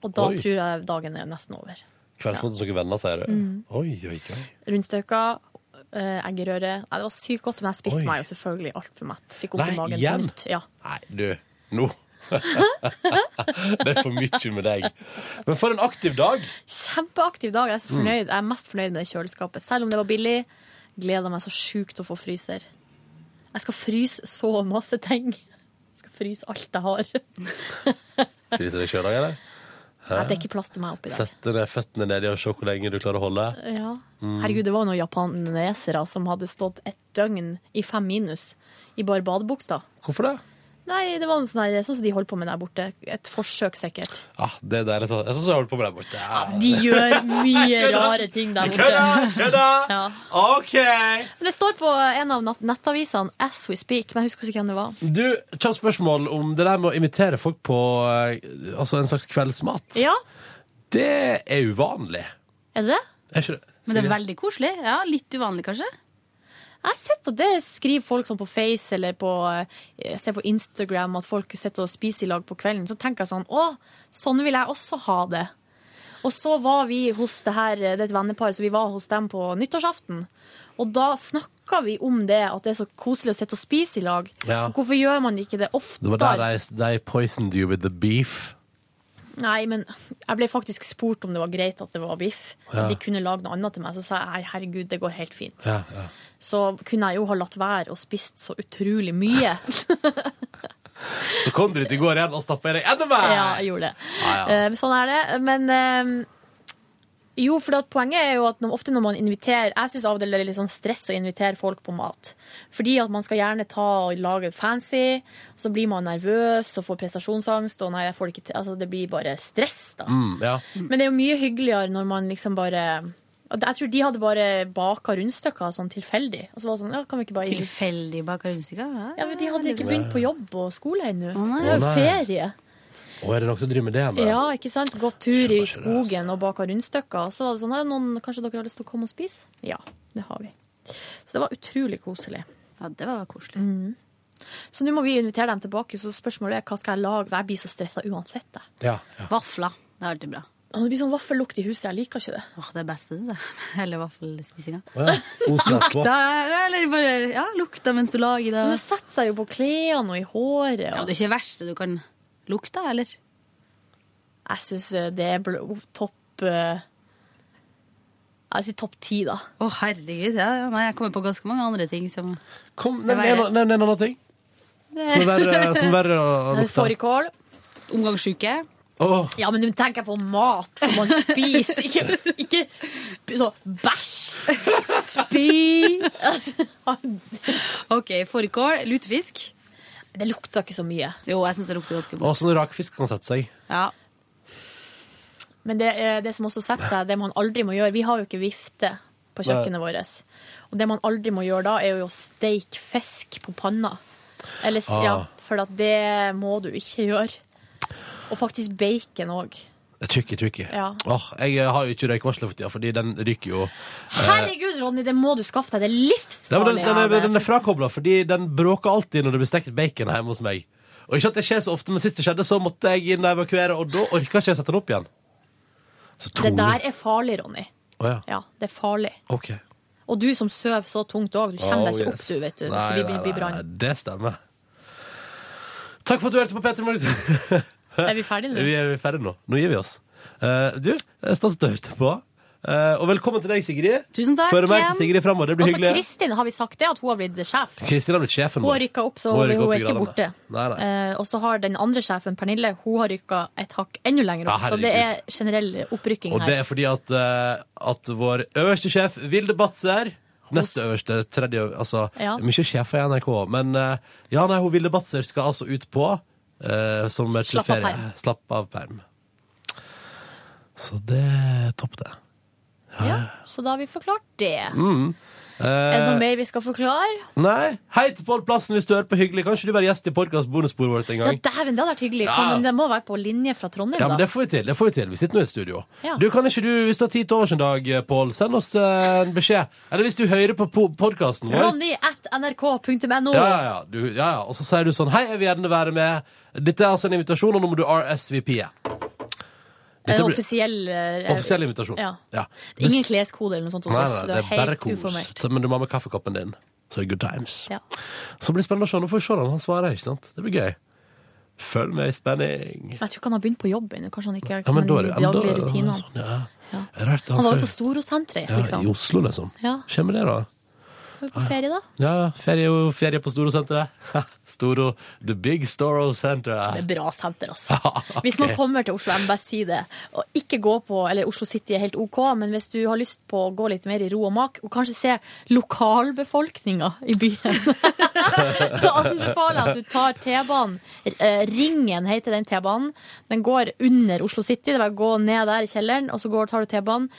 Og da Oi. tror jeg dagen er nesten over. Kveldsmat hos noen venner, sier du? Mm. Oi, oi, oi. Rundstykker, eh, eggerøre Nei, Det var sykt godt, men jeg spiste Oi. meg jo selvfølgelig altfor mett. Fikk vondt i magen igjen? Ja. Nei, du, nå (laughs) Det er for mye med deg. Men for en aktiv dag. Kjempeaktiv dag. Jeg er så Mm. fornøyd. Jeg er mest fornøyd med det kjøleskapet. Selv om det var billig, gleder meg så sjukt til å få fryser. Jeg skal fryse så masse ting. Jeg skal fryse alt jeg har. (laughs) Fryser deg sjøl òg, eller? Nei, Det er ikke plass til meg oppi der. Sette føttene nedi og se hvor lenge du klarer å holde. Ja. Mm. Herregud, det var noen japanesere som hadde stått et døgn i fem minus i bare badebukser. Hvorfor det? Nei, det var noe sånn, her, sånn som de holder på med der borte. Et forsøk, sikkert. Ja, det der er sånn Jeg syns jeg holder på med der borte. Ja. De gjør mye (laughs) rare ting der borte. Kødda! Kødda! Ja. OK! Det står på en av nettavisene As We Speak, men jeg husker ikke hvem det var. Du, kjapt spørsmål om det der med å invitere folk på eh, altså en slags kveldsmat. Ja, Det er uvanlig. er det det? Men det er veldig koselig. Ja, Litt uvanlig, kanskje. Jeg har sett at det skriver folk sånn på Face eller på, eh, jeg ser på Instagram at folk sitter og spiser i lag på kvelden. Så tenker jeg sånn Å, sånn vil jeg også ha det. Og så var vi hos det her, det er et vennepar, så vi var hos dem på nyttårsaften. Og da snakka vi om det, at det er så koselig å sitte og spise i lag. Ja. Hvorfor gjør man ikke det Det var der de, de poisoned you with the beef. Nei, men jeg ble faktisk spurt om det var greit at det var biff. Ja. De kunne lage noe annet til meg. Så sa jeg herregud, det går helt fint. Ja, ja. Så kunne jeg jo ha latt være og spist så utrolig mye. (laughs) (laughs) Så kom du dit i går igjen og stappa i deg enda mer! Ja, jeg gjorde det. Eh, sånn er det. Men eh, jo, for at poenget er jo at når, ofte når man inviterer Jeg syns av og til det er litt sånn stress å invitere folk på mat. Fordi at man skal gjerne ta og lage fancy, og så blir man nervøs og får prestasjonsangst, og nei, jeg får det ikke til. Altså, det blir bare stress, da. Mm, ja. Men det er jo mye hyggeligere når man liksom bare Jeg tror de hadde bare baka rundstykker sånn tilfeldig. Og så var det sånn, ja, kan vi ikke bare Tilfeldig baka rundstykker? Ja, men De hadde ikke begynt på jobb og skole ennå. Oh, Det er jo ferie. Og er det noen som driver med det ennå? Ja, ikke sant? Gått tur i skogen og baka rundstykker. Så var det sånn, at noen, kanskje dere har lyst til å komme og spise? Ja, det har vi. Så det var utrolig koselig. Ja, det var koselig. Så nå må vi invitere dem tilbake, så spørsmålet er hva skal jeg lage? Jeg blir så stressa uansett. Ja, ja. Vafler. Det er alltid bra. Og Det blir sånn vaffellukt i huset, jeg liker ikke det. Åh, det er beste, syns jeg. (laughs) Hele vaffelspisinga. Å ja. (laughs) Lukta, eller bare ja, lukta mens du lager det. Men det setter seg jo på klærne og i håret. Ja, det er ikke det verste du kan lukte, eller? Jeg syns det er bl- topp uh, Jeg sier topp ti, da. Å, herregud. Ja, ja. Nei, jeg kommer på ganske mange andre ting som Kom, nevn en, en annen ting. Som er verre, som er verre å å (laughs) lukte. Fårikål. Omgangssjuke. Oh. Ja, men nå tenker jeg på mat som man spiser, (laughs) ikke, ikke sp så bæsj. Spy. (laughs) OK, fårikål. Lutefisk. Det lukter ikke så mye. Jo, jeg syns det lukter ganske og godt. sånn rakfisk kan sette seg. Ja. Men det, det som også setter seg, det man aldri må gjøre Vi har jo ikke vifte på kjøkkenet vårt. Og det man aldri må gjøre da, er jo å steike fisk på panna. Eller, Ah. ja, for at det må du ikke gjøre. Og faktisk bacon òg. Det er tricky, tricky. Ja. Åh, jeg har jo ikke røykvarsler for tida, fordi den ryker jo. Herregud, Ronny, det må du skaffe deg. Det er livsfarlig. den, den, av er, det. den er frakobla, fordi den bråker alltid når det blir stekt bacon hjemme hos meg. Og ikke at det skjer så ofte, men sist det skjedde, så måtte jeg inn og evakuere, og da orka ikke jeg sette den opp igjen. Så det der er farlig, Ronny. Å ja. Ja, det er farlig. OK. Og du som sover så tungt òg, du kommer Oh, deg ikke yes. opp, du, vet du, hvis Nei, det blir, nei, brann. nei, Det stemmer. Takk for at du hørte på Petter Morgen. (laughs) Er vi ferdige nå? Vi er ferdige nå. Nå gir vi oss. Eh, du, stas at du hørte på. Eh, og velkommen til deg, Sigrid. Tusen takk, Før meg til Sigrid fremover. Det blir Altså, hyggelig. Kristin, har vi sagt det, at hun har blitt sjef? Kristin har blitt sjefen Hun har rykka opp, så Hun hun, opp er ikke borte. Nei, nei. Eh, og så har den andre sjefen, Pernille, hun har rykka et hakk enda lenger opp. Ja, så det er generell opprykking her. Og det er fordi at, eh, at vår øverste sjef, Vilde Batzer Neste øverste, tredje øv- Altså, Ja. mye sjefer i NRK, men eh, ja, nei, hun Vilde Batzer skal altså ut på eh, som et Slapp av ferie. perm. Slapp av perm. Så det er topp, det. Ja, så da har vi forklart det. Mm. Er det Eh, noe mer vi skal forklare? nei. Hei til Pål Plassen hvis du hører på hyggelig. Kan ikke du være gjest i podkast-bonussporet vårt en Ja, gang? dæven, det hadde vært hyggelig. Ja. Men det må være på linje fra Trondheim, Ja, men det får vi til. det får Vi til. Vi sitter nå i et studio. Ja. Du, Kan ikke du, hvis du har tid til overs en dag, Pål, send oss eh, en beskjed. Eller hvis du hører på podkasten vår. Ronny at nrk.no. Ja, ja, ja. Ja, ja. Og så sier du sånn Hei, jeg vil gjerne være med. Dette er altså en invitasjon, og nå må du RSVP-e. Dette blir- offisiell, eh, Offisiell invitasjon. Ja. Ja. Er ingen kleskode eller noe sånt hos Nei, oss. nei, Det er bare helt kos. uformelt. Men du må ha med kaffekoppen din. Så er det good times. Ja. Så blir det spennende å se. Nå får vi se om han svarer. ikke sant? Det blir gøy. Følg med i spenning. Men Jeg tror ikke han har begynt på jobb ennå. Kanskje han ikke Ja, men da er har det de daglige rutinene. sånn, ja. Ja. Rart, Han var jo skal- på Storosenteret, ja, liksom. I Oslo, liksom. Ja. Kommer det, da? Var jo på ferie, da. Ja, ferie, ferie på Storosenteret. (laughs) Storo, The Big Storo Center. Det er bra senter, altså. (laughs) okay. Hvis man kommer til Oslo MBS, si det. Og ikke gå på, eller Oslo City er helt OK, men hvis du har lyst på å gå litt mer i ro og mak, og kanskje se lokalbefolkninga i byen, (laughs) så anbefaler jeg at du tar T-banen. Eh, Ringen heter den T-banen. Den går under Oslo City. Det er bare å gå ned der i kjelleren, og så går, tar du T-banen,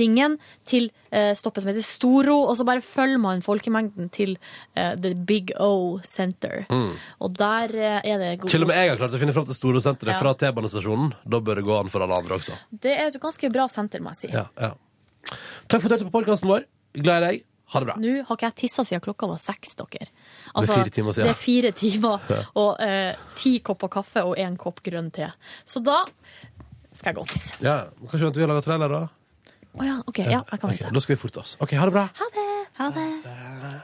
Ringen, til eh, stoppet som heter Storo, og så bare følger man folkemengden til eh, The Big O Center. Mm. Og der eh, er det god Til og med jeg har klart å finne fram til Storosenteret Ja. fra T-banestasjonen. Da bør det gå an for alle andre også. Det er et ganske bra senter, må jeg si. Ja, ja. Takk for at du hørte på podkasten vår. Glad i deg. Ha det bra. Nå har ikke jeg tissa siden klokka var seks, dere. Det er fire timer siden. Det er fire timer, og eh, ti kopper kaffe og én kopp grønn te. Så da skal jeg gå og tisse. Ja, Kanskje vente vi har laga trailer, da? Å ja, OK. Ja, jeg kan vente. Okay, Da skal vi forte oss. OK, ha det bra. Ha det. Ha det.